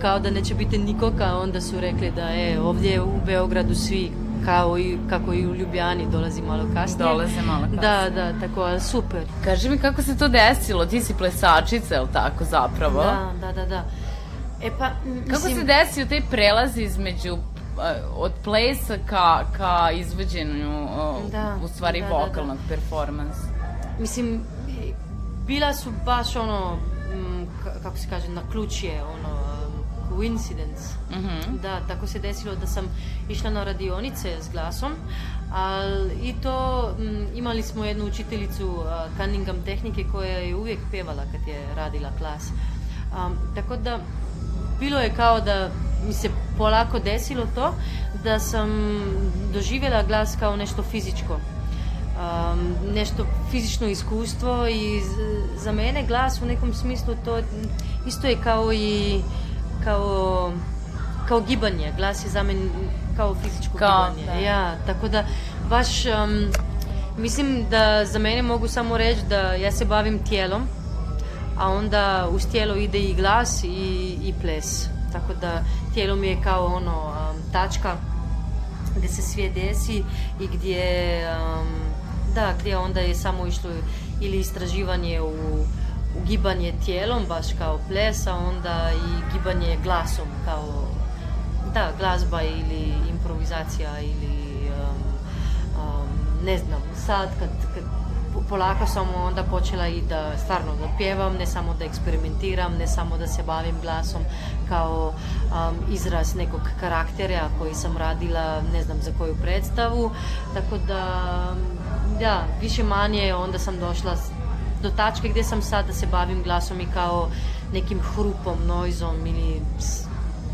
kao da neće biti nikoga, onda su rekli da je ovdje u Beogradu svi kao i kako i u Ljubljani dolazi malo kasnije. Dolaze malo kasnije. Da, da, tako, super. Kaži mi kako se to desilo, ti si plesačica, je li tako zapravo? Da, da, da, da. E pa, m, Kako mislim, se desio taj prelaz između od plesa ka, ka izvođenju Da, u stvari da, da, da. vokalnog performansa? mislim, bila su baš ono, m, ka- kako se kaže, na ključje, ono, coincidence. Mhm. Da, tako se desilo da sam išla na radionice s glasom, ali i to m, imali smo jednu učiteljicu uh, Cunningham tehnike koja je uvijek pevala kad je radila klas. Um, tako da bilo je kao da mi se polako desilo to da sam doživjela glas kao nešto fizičko um, nešto fizično iskustvo i za mene glas u nekom smislu to isto je kao i kao kao gibanje, glas je za mene kao fizičko Kao, gibanje. da. Ja, tako da baš um, mislim da za mene mogu samo reći da ja se bavim tijelom, a onda uz tijelo ide i glas i, i ples. Tako da tijelo mi je kao ono um, tačka gdje se sve desi i gdje um, da, gdje onda je samo išlo ili istraživanje u, u gibanje tijelom, baš kao ples, a onda i gibanje glasom kao da, glazba ili improvizacija ili um, um, ne znam, sad kad, kad po- polako sam onda počela i da stvarno da pjevam, ne samo da eksperimentiram, ne samo da se bavim glasom kao um, izraz nekog karaktera koji sam radila ne znam za koju predstavu, tako da da, više manje onda sam došla do tačke gdje sam sad da se bavim glasom i kao nekim hrupom, noizom ili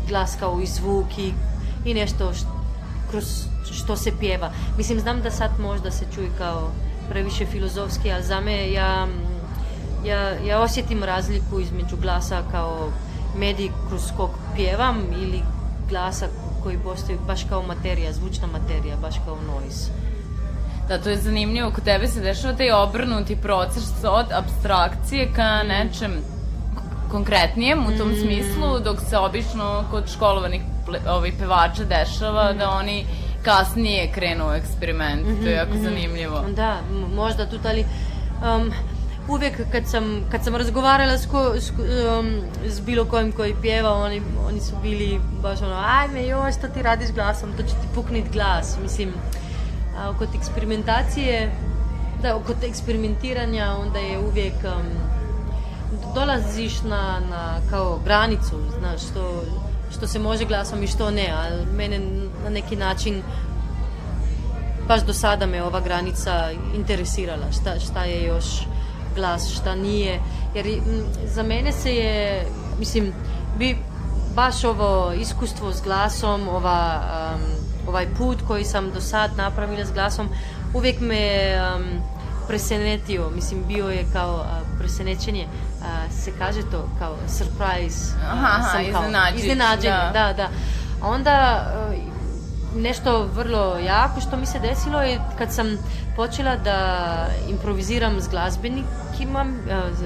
glas kao i zvuk i, i nešto š- kroz što se pjeva. Mislim, znam da sad možda se čuje kao previše filozofski, ali za me ja, ja, ja osjetim razliku između glasa kao medij kroz kog pjevam ili glasa koji postoji baš kao materija, zvučna materija, baš kao noise. Da, to je zanimljivo. Kod tebe se dešava taj obrnuti proces od abstrakcije ka nečem konkretnijem u tom smislu, dok se obično kod školovanih ovih pevača dešava da oni kasnije krenu u eksperiment. To je jako zanimljivo. Da, možda tu, ali um, uvijek kad sam, kad sam razgovarala s, ko, s, um, s bilo kojim koji pjeva, oni, oni su bili baš ono, ajme joj, što ti radiš glasom, to će ti puknit glas. Mislim, a kod eksperimentacije, da, kod eksperimentiranja onda je uvijek um, dolaziš na, na kao granicu, znaš, što, što se može glasom i što ne, ali mene na neki način baš do sada me ova granica interesirala, šta, šta je još glas, šta nije, jer za mene se je, mislim, bi baš ovo iskustvo s glasom, ova, um, ovaj put koji sam do sad napravila s glasom, uvijek me um, presenetio, mislim, bio je kao a, presenećenje, a, se kaže to kao surprise. a, Aha, aha, sam kao- iznenađujuće, iznenađenje, da. da, da. A onda e, nešto vrlo jako što mi se desilo je kad sam počela da improviziram s glazbenikima, e, z-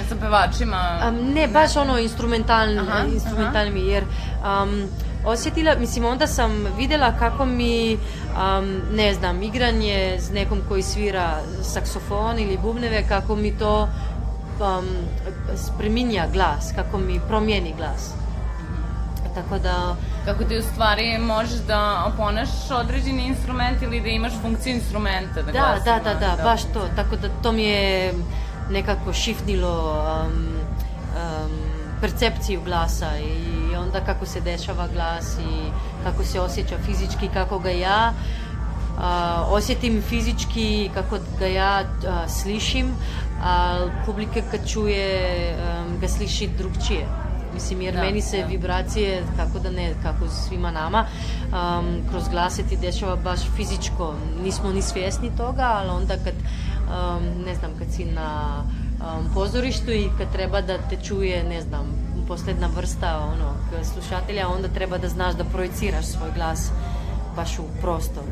e, Sa pevačima... a, ne baš ono instrumentalni, Aha, instrumentalni jer um, osjetila, mislim onda sam vidjela kako mi, um, ne znam, igranje s nekom koji svira saksofon ili bubneve, kako mi to um, spreminja glas, kako mi promijeni glas. Tako da, Kako ti u stvari možeš da oponaš određeni instrument ili da imaš funkciju instrumenta da Da, da, da, da, baš to. Tako da to mi je nekako šifnilo um, um, percepciju glasa i онда како се дешава глас и како се осеќа физички, како га ја а, осетим физички како га ја а, слишим, а публика ка чуе, а, га слиши другчије. Мислим, јер да, мени се да. вибрације, како да не, како свима нама, а, кроз гласот и дешава баш физичко. Нисмо ни свесни тога, ала онда кад, не знам, кад си на ам, позоришто и кад треба да те чуе, не знам, posledna vrsta ono, slušatelja, onda treba da znaš da projiciraš svoj glas baš u prostor.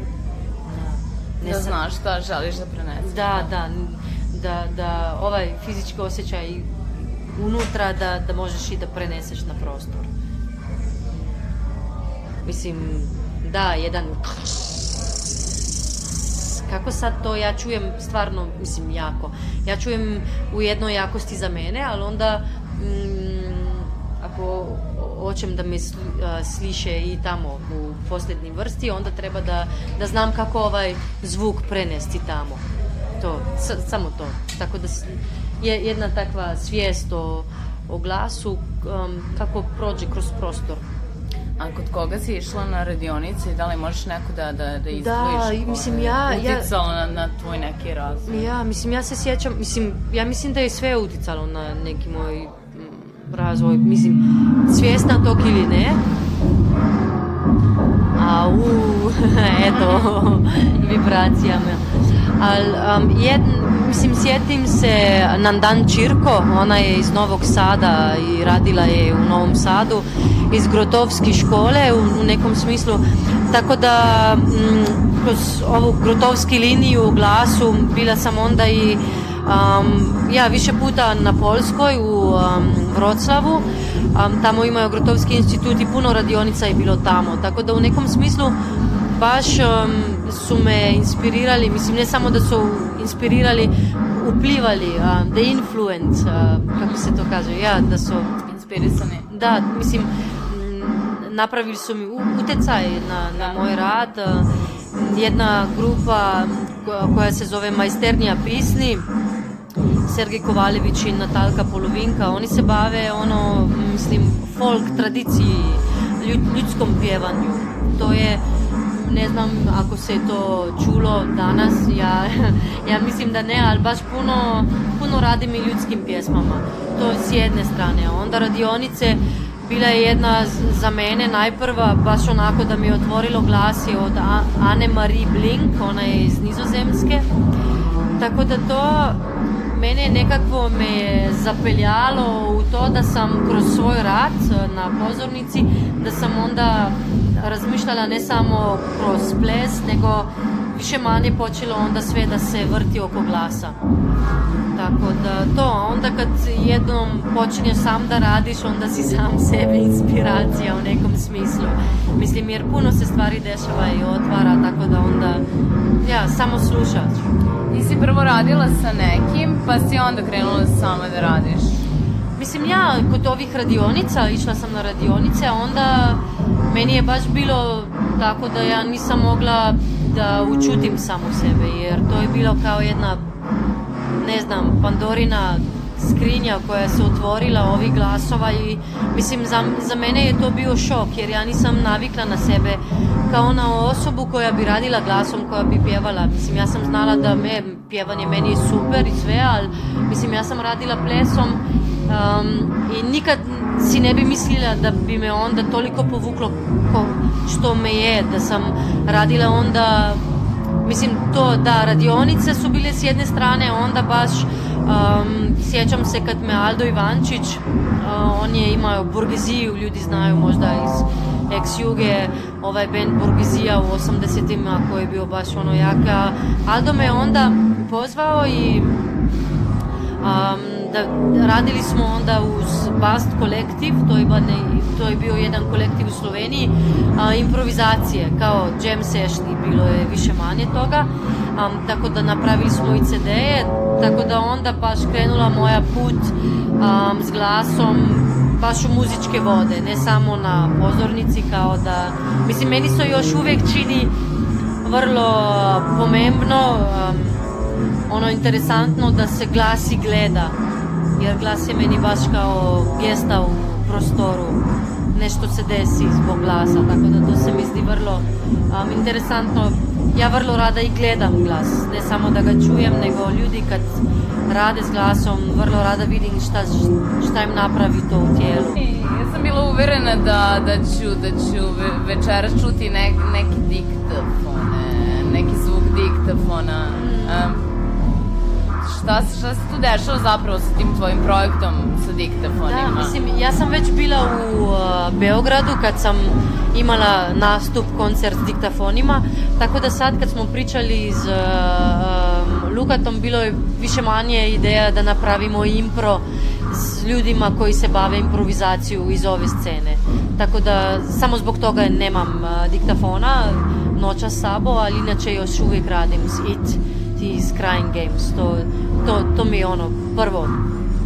Da, ne da znaš šta želiš da preneseš. Da, da, da, da ovaj fizički osjećaj unutra da, da možeš i da preneseš na prostor. Mislim, da, jedan kako sad to ja čujem stvarno, mislim, jako. Ja čujem u jednoj jakosti za mene, ali onda mm, ako hoćem da me sliše i tamo u poslednjim vrsti, onda treba da, da znam kako ovaj zvuk prenesti tamo. To, samo to. Tako da je jedna takva svijest o, o glasu, um, kako prođe kroz prostor. A kod koga si išla na radionice i da li možeš neko da, da, da izdvojiš? Da, mislim ja... Uticalo ja, na, na tvoj neki razvoj? Ja, mislim, ja se sjećam, mislim, ja mislim da je sve uticalo na neki moj razvoj, mislim, svjesna tog ili ne. A, u, (laughs) eto, (laughs) vibracija me. Ali, um, jedan, Mislim, sjetim se Nandan Čirko, ona je iz Novog Sada i radila je u Novom Sadu, iz Grotovske škole u, u nekom smislu. Tako da, m, mm, kroz ovu Grotovski liniju u glasu, bila sam onda i um, ja više puta na Polskoj u um, Vroclavu, um, tamo imaju Grotovski institut i puno radionica je bilo tamo, tako da u nekom smislu baš um, su me inspirirali, mislim ne samo da su inspirirali, uplivali, uh, the influence, uh, kako se to kaže, ja, da su inspirisani. Da, mislim, napravili su mi utecaj na, na moj rad. Jedna grupa koja se zove Majsternija pisni, Sergej Kovalević i Natalka Polovinka, oni se bave ono, mislim, folk tradiciji, ljudskom pjevanju. To je ne znam ako se to čulo danas, ja, (laughs) ja mislim da ne, ali baš puno, puno radim i ljudskim pjesmama. To je s jedne strane. Onda radionice bila je jedna za mene najprva, baš onako da mi je otvorilo glas je od Anne Marie Blink, ona je iz Nizozemske. Tako da to mene nekako me je zapeljalo u to da sam kroz svoj rad na pozornici, da sam onda razmišljala ne samo kroz ples, nego više manje počelo onda sve da se vrti oko glasa. Tako da to, onda kad jednom počinješ sam da radiš, onda si sam (laughs) sebi inspiracija u nekom smislu. Mislim, jer puno se stvari dešava i otvara, tako da onda, ja, samo slušaš. Ti si prvo radila sa nekim, pa si onda krenula sama da radiš? Mislim, ja kod ovih radionica, išla sam na radionice, a onda meni je baš bilo tako da ja nisam mogla da učutim samu sebe, jer to je bilo kao jedna, ne znam, Pandorina skrinja koja se otvorila ovih glasova i mislim za, za mene je to bio šok jer ja nisam navikla na sebe kao na osobu koja bi radila glasom, koja bi pjevala. Mislim, ja sam znala da me, pjevanje meni je super i sve, ali mislim, ja sam radila plesom um, i nikad si ne bi mislila da bi me onda toliko povuklo ko što me je, da sam radila onda Mislim, to, da, radionice su bile s jedne strane, onda baš um, sjećam se kad me Aldo Ivančić, uh, on je imao Burgiziju, ljudi znaju možda iz ex Juge, ovaj band Burgizija u 80-ima koji je bio baš ono jaka. Aldo me onda pozvao i um, da radili smo onda uz Bast kolektiv, to je, to je bio jedan kolektiv u Sloveniji, a, improvizacije, kao jam session bilo je više manje toga, a, tako da napravili smo i CD-e, tako da onda baš krenula moja put a, s glasom baš u muzičke vode, ne samo na pozornici kao da, mislim meni se još uvek čini vrlo pomembno, um, ono interesantno da se glasi gleda jer glas je meni baš kao gesta u prostoru, nešto se desi zbog glasa, tako da to se mi zdi vrlo um, interesantno. Ja vrlo rada i gledam glas, ne samo da ga čujem, nego ljudi kad rade s glasom, vrlo rada vidim šta, šta im napravi to u tijelu. Ja sam bila uverena da, da ću, da ću večeras čuti nek, neki diktafone, neki zvuk diktafona. Um, šta, šta se tu dešava zapravo sa tim tvojim projektom sa diktafonima? Da, mislim, ja sam već bila u uh, Beogradu kad sam imala nastup, koncert s diktafonima, tako da sad kad smo pričali s uh, um, Lukatom, bilo je više manje ideja da napravimo impro s ljudima koji se bave improvizaciju iz ove scene. Tako da samo zbog toga nemam uh, diktafona, noća sabo, ali inače još uvijek radim s IT ti s Crying Games. To, to, to mi je ono prvo.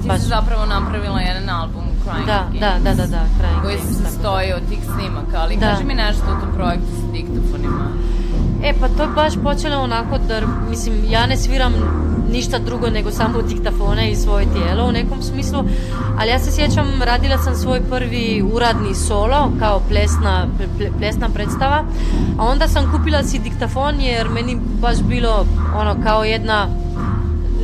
Ti baš... si zapravo napravila jedan album Crying da, Games. Da, da, da, da, Crying koji Games. Koji se sastoji od tih snimaka, ali da. kaži mi nešto o tom projektu sa diktofonima. E, pa to je baš počelo onako da, mislim, ja ne sviram ništa drugo nego samo diktafone i svoje tijelo u nekom smislu, ali ja se sjećam, radila sam svoj prvi uradni solo kao plesna, plesna predstava, a onda sam kupila si diktafon jer meni baš bilo ono kao jedna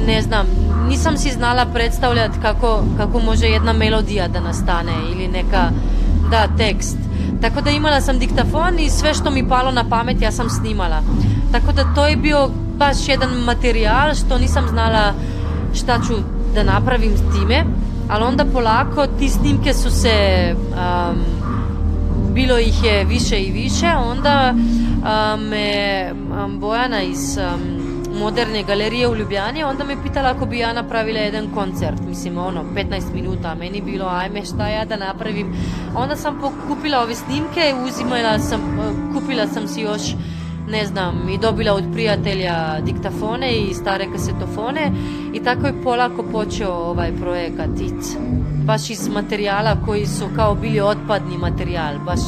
ne znam, nisam si znala predstavljati kako, kako može jedna melodija da nastane ili neka, da, tekst. Tako da imala sam diktafon i sve što mi palo na pamet ja sam snimala. Tako da to je bio baš jedan materijal što nisam znala šta ću da napravim s time, ali onda polako ti snimke su se um, bilo ih je više i više, onda um, me um, Bojana iz um, moderne galerije u Ljubljani, onda me pitala ako bi ja napravila jedan koncert, mislim ono, 15 minuta, meni bilo ajme šta ja da napravim. Onda sam kupila ove snimke, uzimala sam, kupila sam si još ne znam, i dobila od prijatelja diktafone i stare kasetofone i tako je polako počeo ovaj projekat IC. Baš iz materijala koji su kao bili otpadni materijal, baš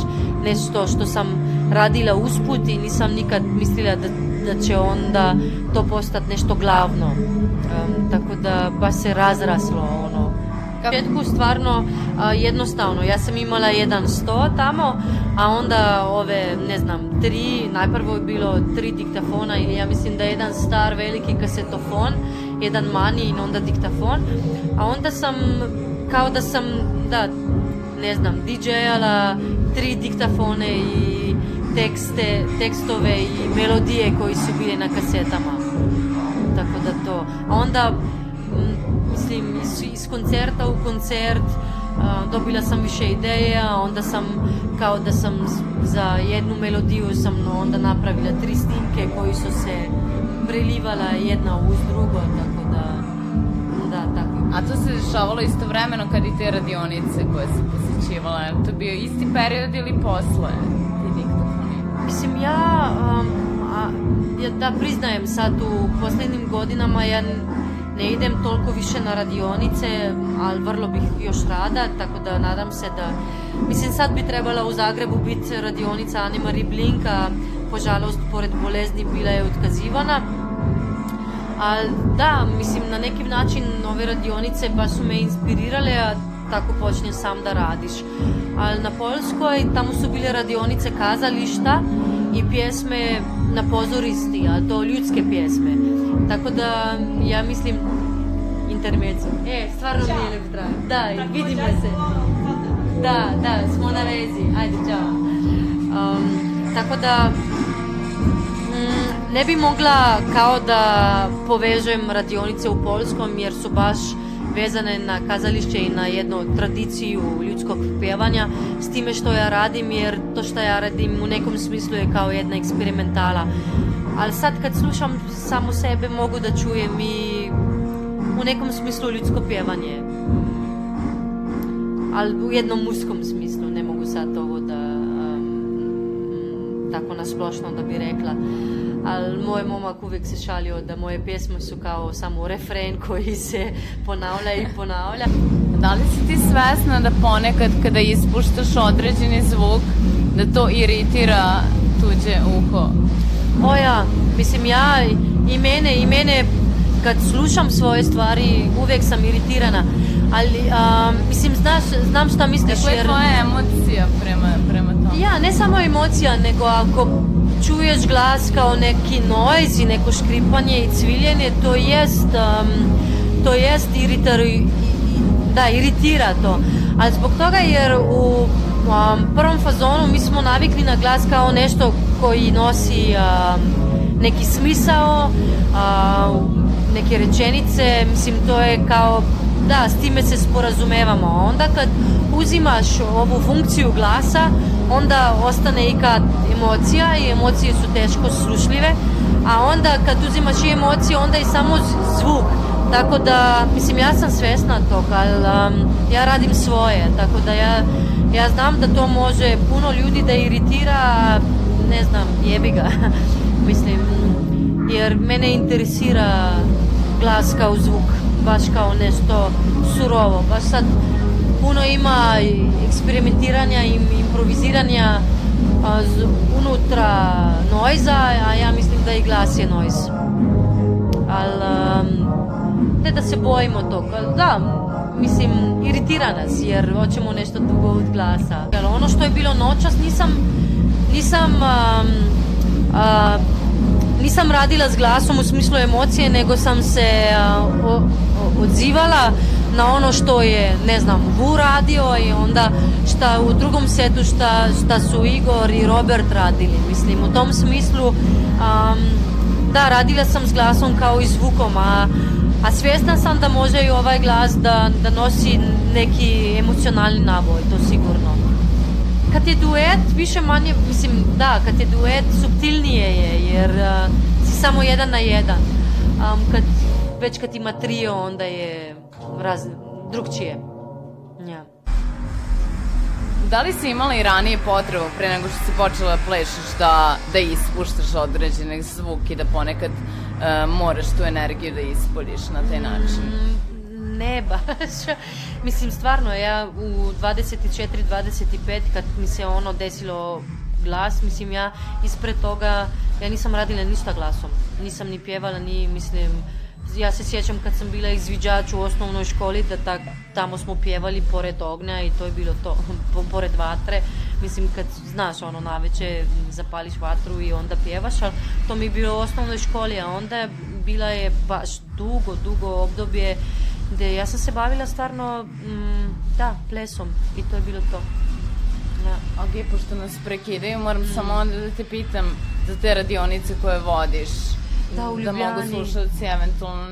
nešto što sam radila usput i nisam nikad mislila da, da će onda to postati nešto glavno. Um, tako da baš se razraslo ono početku stvarno a, jednostavno. Ja sam imala jedan sto tamo, a onda ove, ne znam, tri, najprvo je bilo tri diktafona ili ja mislim da je jedan star veliki kasetofon, jedan mani i onda diktafon, a onda sam, kao da sam, da, ne znam, DJ-ala tri diktafone i tekste, tekstove i melodije koji su bile na kasetama. Tako da to. A onda mislim, iz, iz koncerta u koncert uh, dobila sam više ideja, onda sam kao da sam za jednu melodiju sam onda napravila tri snimke koji su se prelivala jedna uz drugo, tako da da, tako. A to se dešavalo istovremeno kad i te radionice koje se posjećivala, je to bio isti period ili posle? Mislim, ja, um, a, ja da priznajem sad u poslednjim godinama ja ne idem toliko više na radionice, ali vrlo bih još rada, tako da nadam se da... Mislim, sad bi trebala u Zagrebu biti radionica Anne-Marie Blink, a požalost, pored bolezni bila je otkazivana. Ali da, mislim, na neki način nove radionice baš su me inspirirale, a tako počnem sam da radiš. Ali na Poljskoj tamo su bile radionice kazališta i pjesme na pozoristi, a to ljudske pjesme. Tako da ja mislim intermezzo. E, stvarno mi je lep drag. Da, vidimo se. Da, da, smo na vezi. Ajde, čao. Um, tako da mm, ne bi mogla kao da povežem radionice u Polskom jer su baš vezane na kazališće i na jednu tradiciju ljudskog pjevanja. S time što ja radim jer to što ja radim u nekom smislu je kao jedna eksperimentala. Ali sad kad slušam samo sebe mogu da čujem i u nekom smislu ljudsko pjevanje. Ali u jednom muškom smislu ne mogu sad ovo da tako nasplošno da bi rekla ali moj momak uvijek se šalio da moje pjesme su kao samo refren koji se ponavlja i ponavlja. Da li si ti svesna da ponekad kada ispuštaš određeni zvuk da to iritira tuđe uho? O ja, mislim ja i mene, i mene kad slušam svoje stvari uvijek sam iritirana, Ali, a, mislim, znaš, znam šta misliš, je jer... tvoja emocija prema, prema tome? Ja, ne samo emocija, nego ako čuješ glas kao neki noise i neko škripanje i cviljenje, to jest, um, to jest iritar, i- i- da, iritira to. Ali zbog toga jer u um, prvom fazonu mi smo navikli na glas kao nešto koji nosi um, neki smisao, a, neke rečenice, mislim to je kao da, s time se sporazumevamo. A onda kad uzimaš ovu funkciju glasa, onda ostane i kad emocija i emocije su teško slušljive, a onda kad uzimaš i emocije, onda i samo zvuk. Tako da, mislim, ja sam svesna toga, ali um, ja radim svoje, tako da ja, ja znam da to može puno ljudi da iritira, ne znam, jebi ga. (laughs) mislim, jer mene interesira glas kao zvuk, baš kao nešto surovo. Baš sad puno ima eksperimentiranja i improviziranja a, z- unutra noiza, a ja mislim da i glas je noiz. Ali, um, ne da se bojimo ali da, mislim, iritira nas jer hoćemo nešto drugo od glasa. Jel, ono što je bilo noćas nisam, nisam um, nisam radila s glasom u smislu emocije, nego sam se o- odzivala na ono što je, ne znam, Vu radio i onda šta u drugom setu šta, šta su Igor i Robert radili. Mislim, u tom smislu am, da, radila sam s glasom kao i zvukom, a, a svjesna sam da može i ovaj glas da, da nosi neki emocionalni naboj, to sigurno. Kad je duet, više manje, mislim, da, kad je duet, subtilnije je, jer uh, si samo jedan na jedan. Um, kad, već kad ima trio, onda je raz, drugčije. Ja. Da li si imala i ranije potrebu pre nego što si počela da plešeš da, da ispuštaš određeni zvuk i da ponekad e, moraš tu energiju da ispoljiš na taj način? Ne baš. (laughs) Mislim, stvarno, ja u 24-25, kad mi se ono desilo glas, mislim, ja ispred toga, ja nisam radila ništa glasom. Nisam ni pjevala, ni, mislim, ja se sjećam kad sam bila izviđač u osnovnoj školi, da tak, tamo smo pjevali pored ognja i to je bilo to, (laughs) po- pored vatre. Mislim, kad, znaš, ono, naveče zapališ vatru i onda pjevaš, ali to mi je bilo u osnovnoj školi, a onda je bila je baš dugo, dugo obdobje gde ja sam se bavila stvarno, mm, da, plesom i to je bilo to. Da. Ok, pošto nas prekidaju, moram samo onda da te pitam za te radionice koje vodiš. Da, u Da mogu Ljubljani. slušalci eventualno,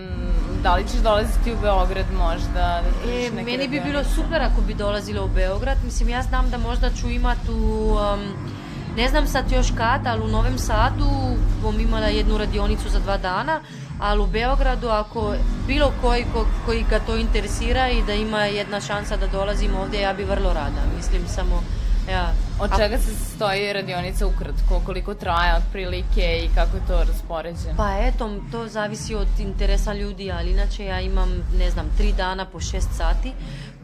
da li ćeš dolaziti u Beograd možda? Da E, meni bi radionice? bilo super ako bi dolazila u Beograd. Mislim, ja znam da možda ću imat u, um, ne znam sad još kad, ali u Novem Sadu bom imala jednu radionicu za dva dana, ali u Beogradu ako bilo koji ko, koji ga to interesira i da ima jedna šansa da dolazim ovdje, ja bi vrlo rada. Mislim, samo, ja. Od A- čega se stoji radionica ukratko? Koliko traje otprilike i kako je to raspoređeno? Pa eto, to zavisi od interesa ljudi, ali inače ja imam, ne znam, tri dana po šest sati.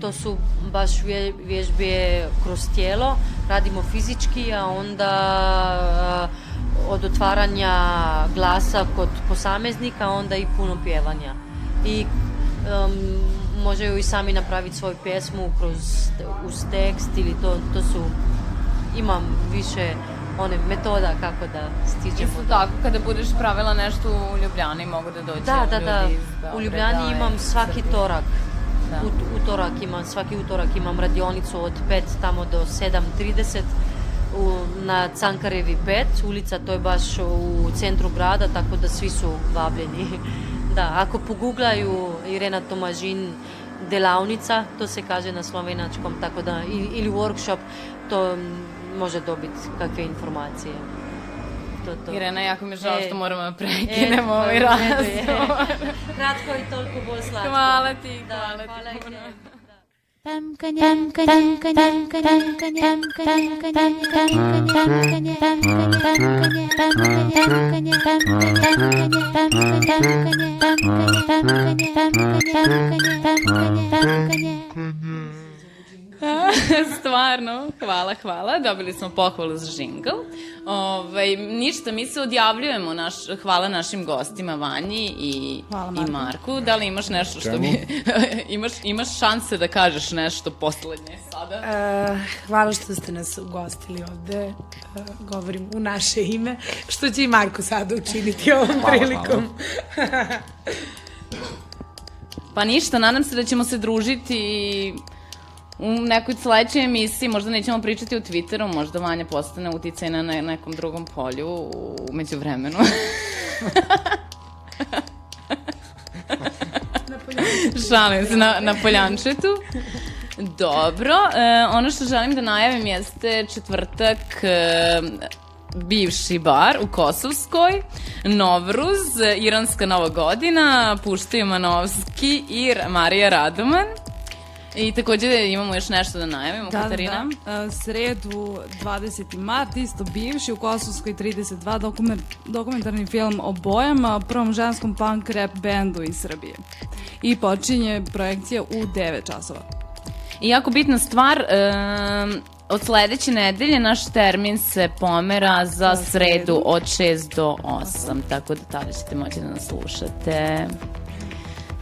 To su baš vje- vježbe kroz tijelo, radimo fizički, a onda a, od otvaranja glasa kod posameznika, onda i puno pjevanja. I um, možeju i sami napraviti svoju pjesmu kroz, uz tekst ili to, to su, imam više one metoda kako da stiđemo Isto tako, kada budeš pravila nešto u Ljubljani, mogu da dođe Da, da, da. U Ljubljani imam svaki torak. Da. U, utorak imam, svaki utorak imam radionicu od 5 tamo do 7.30 u, na Cankarevi 5, ulica to je baš u centru grada, tako da svi su vabljeni. (laughs) Da, ako poguglaju Irena Tomažin delavnica, to se kaže na slovenačkom, tako da, ili, workshop, to može dobiti kakve informacije. To, to. Irena, jako mi je žao E, što moramo da E, prekinemo pa, ovaj razgovor. (laughs) Kratko i toliko bolj slatko. Hvala ti, Da, hvala ti hvala i puno. tebi. Da. (laughs) stvarno. Hvala, hvala. Dobili smo pohvalu za žingl. Ovaj, ništa, mi se odjavljujemo. Naš, hvala našim gostima Vanji i, Hvala, i. Marku. Da li imaš nešto što Čemu? mi... (laughs) imaš, imaš šanse da kažeš nešto poslednje sada? Uh, hvala što ste nas ugostili ovde, uh, govorim u naše ime, što će i Marko sada učiniti ovom Hvala, prilikom. Pa ništa, nadam se da ćemo se družiti u nekoj sledećoj emisiji, možda nećemo pričati u Twitteru, možda Vanja postane uticaj na ne, nekom drugom polju u međuvremenu. (laughs) Šalim se na, na poljančetu. Dobro, e, ono što želim da najavim jeste četvrtak e, bivši bar u Kosovskoj, Novruz, iranska nova godina, puštaju Manovski i Marija Radoman. I takođe imamo još nešto da najavimo, Da, Katarina. da, da. Sredu 20. mart, isto bivši, u Kosovskoj 32, dokument, dokumentarni film o bojama, prvom ženskom punk rap bendu iz Srbije. I počinje projekcija u 9 časova. I jako bitna stvar, um, od sledeće nedelje naš termin se pomera za Za sredu sredu. od 6 do 8, tako da tada ćete moći da nas slušate.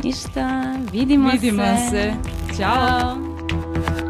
Ništa, vidimo, Vidimo se. Ćao. Ćao.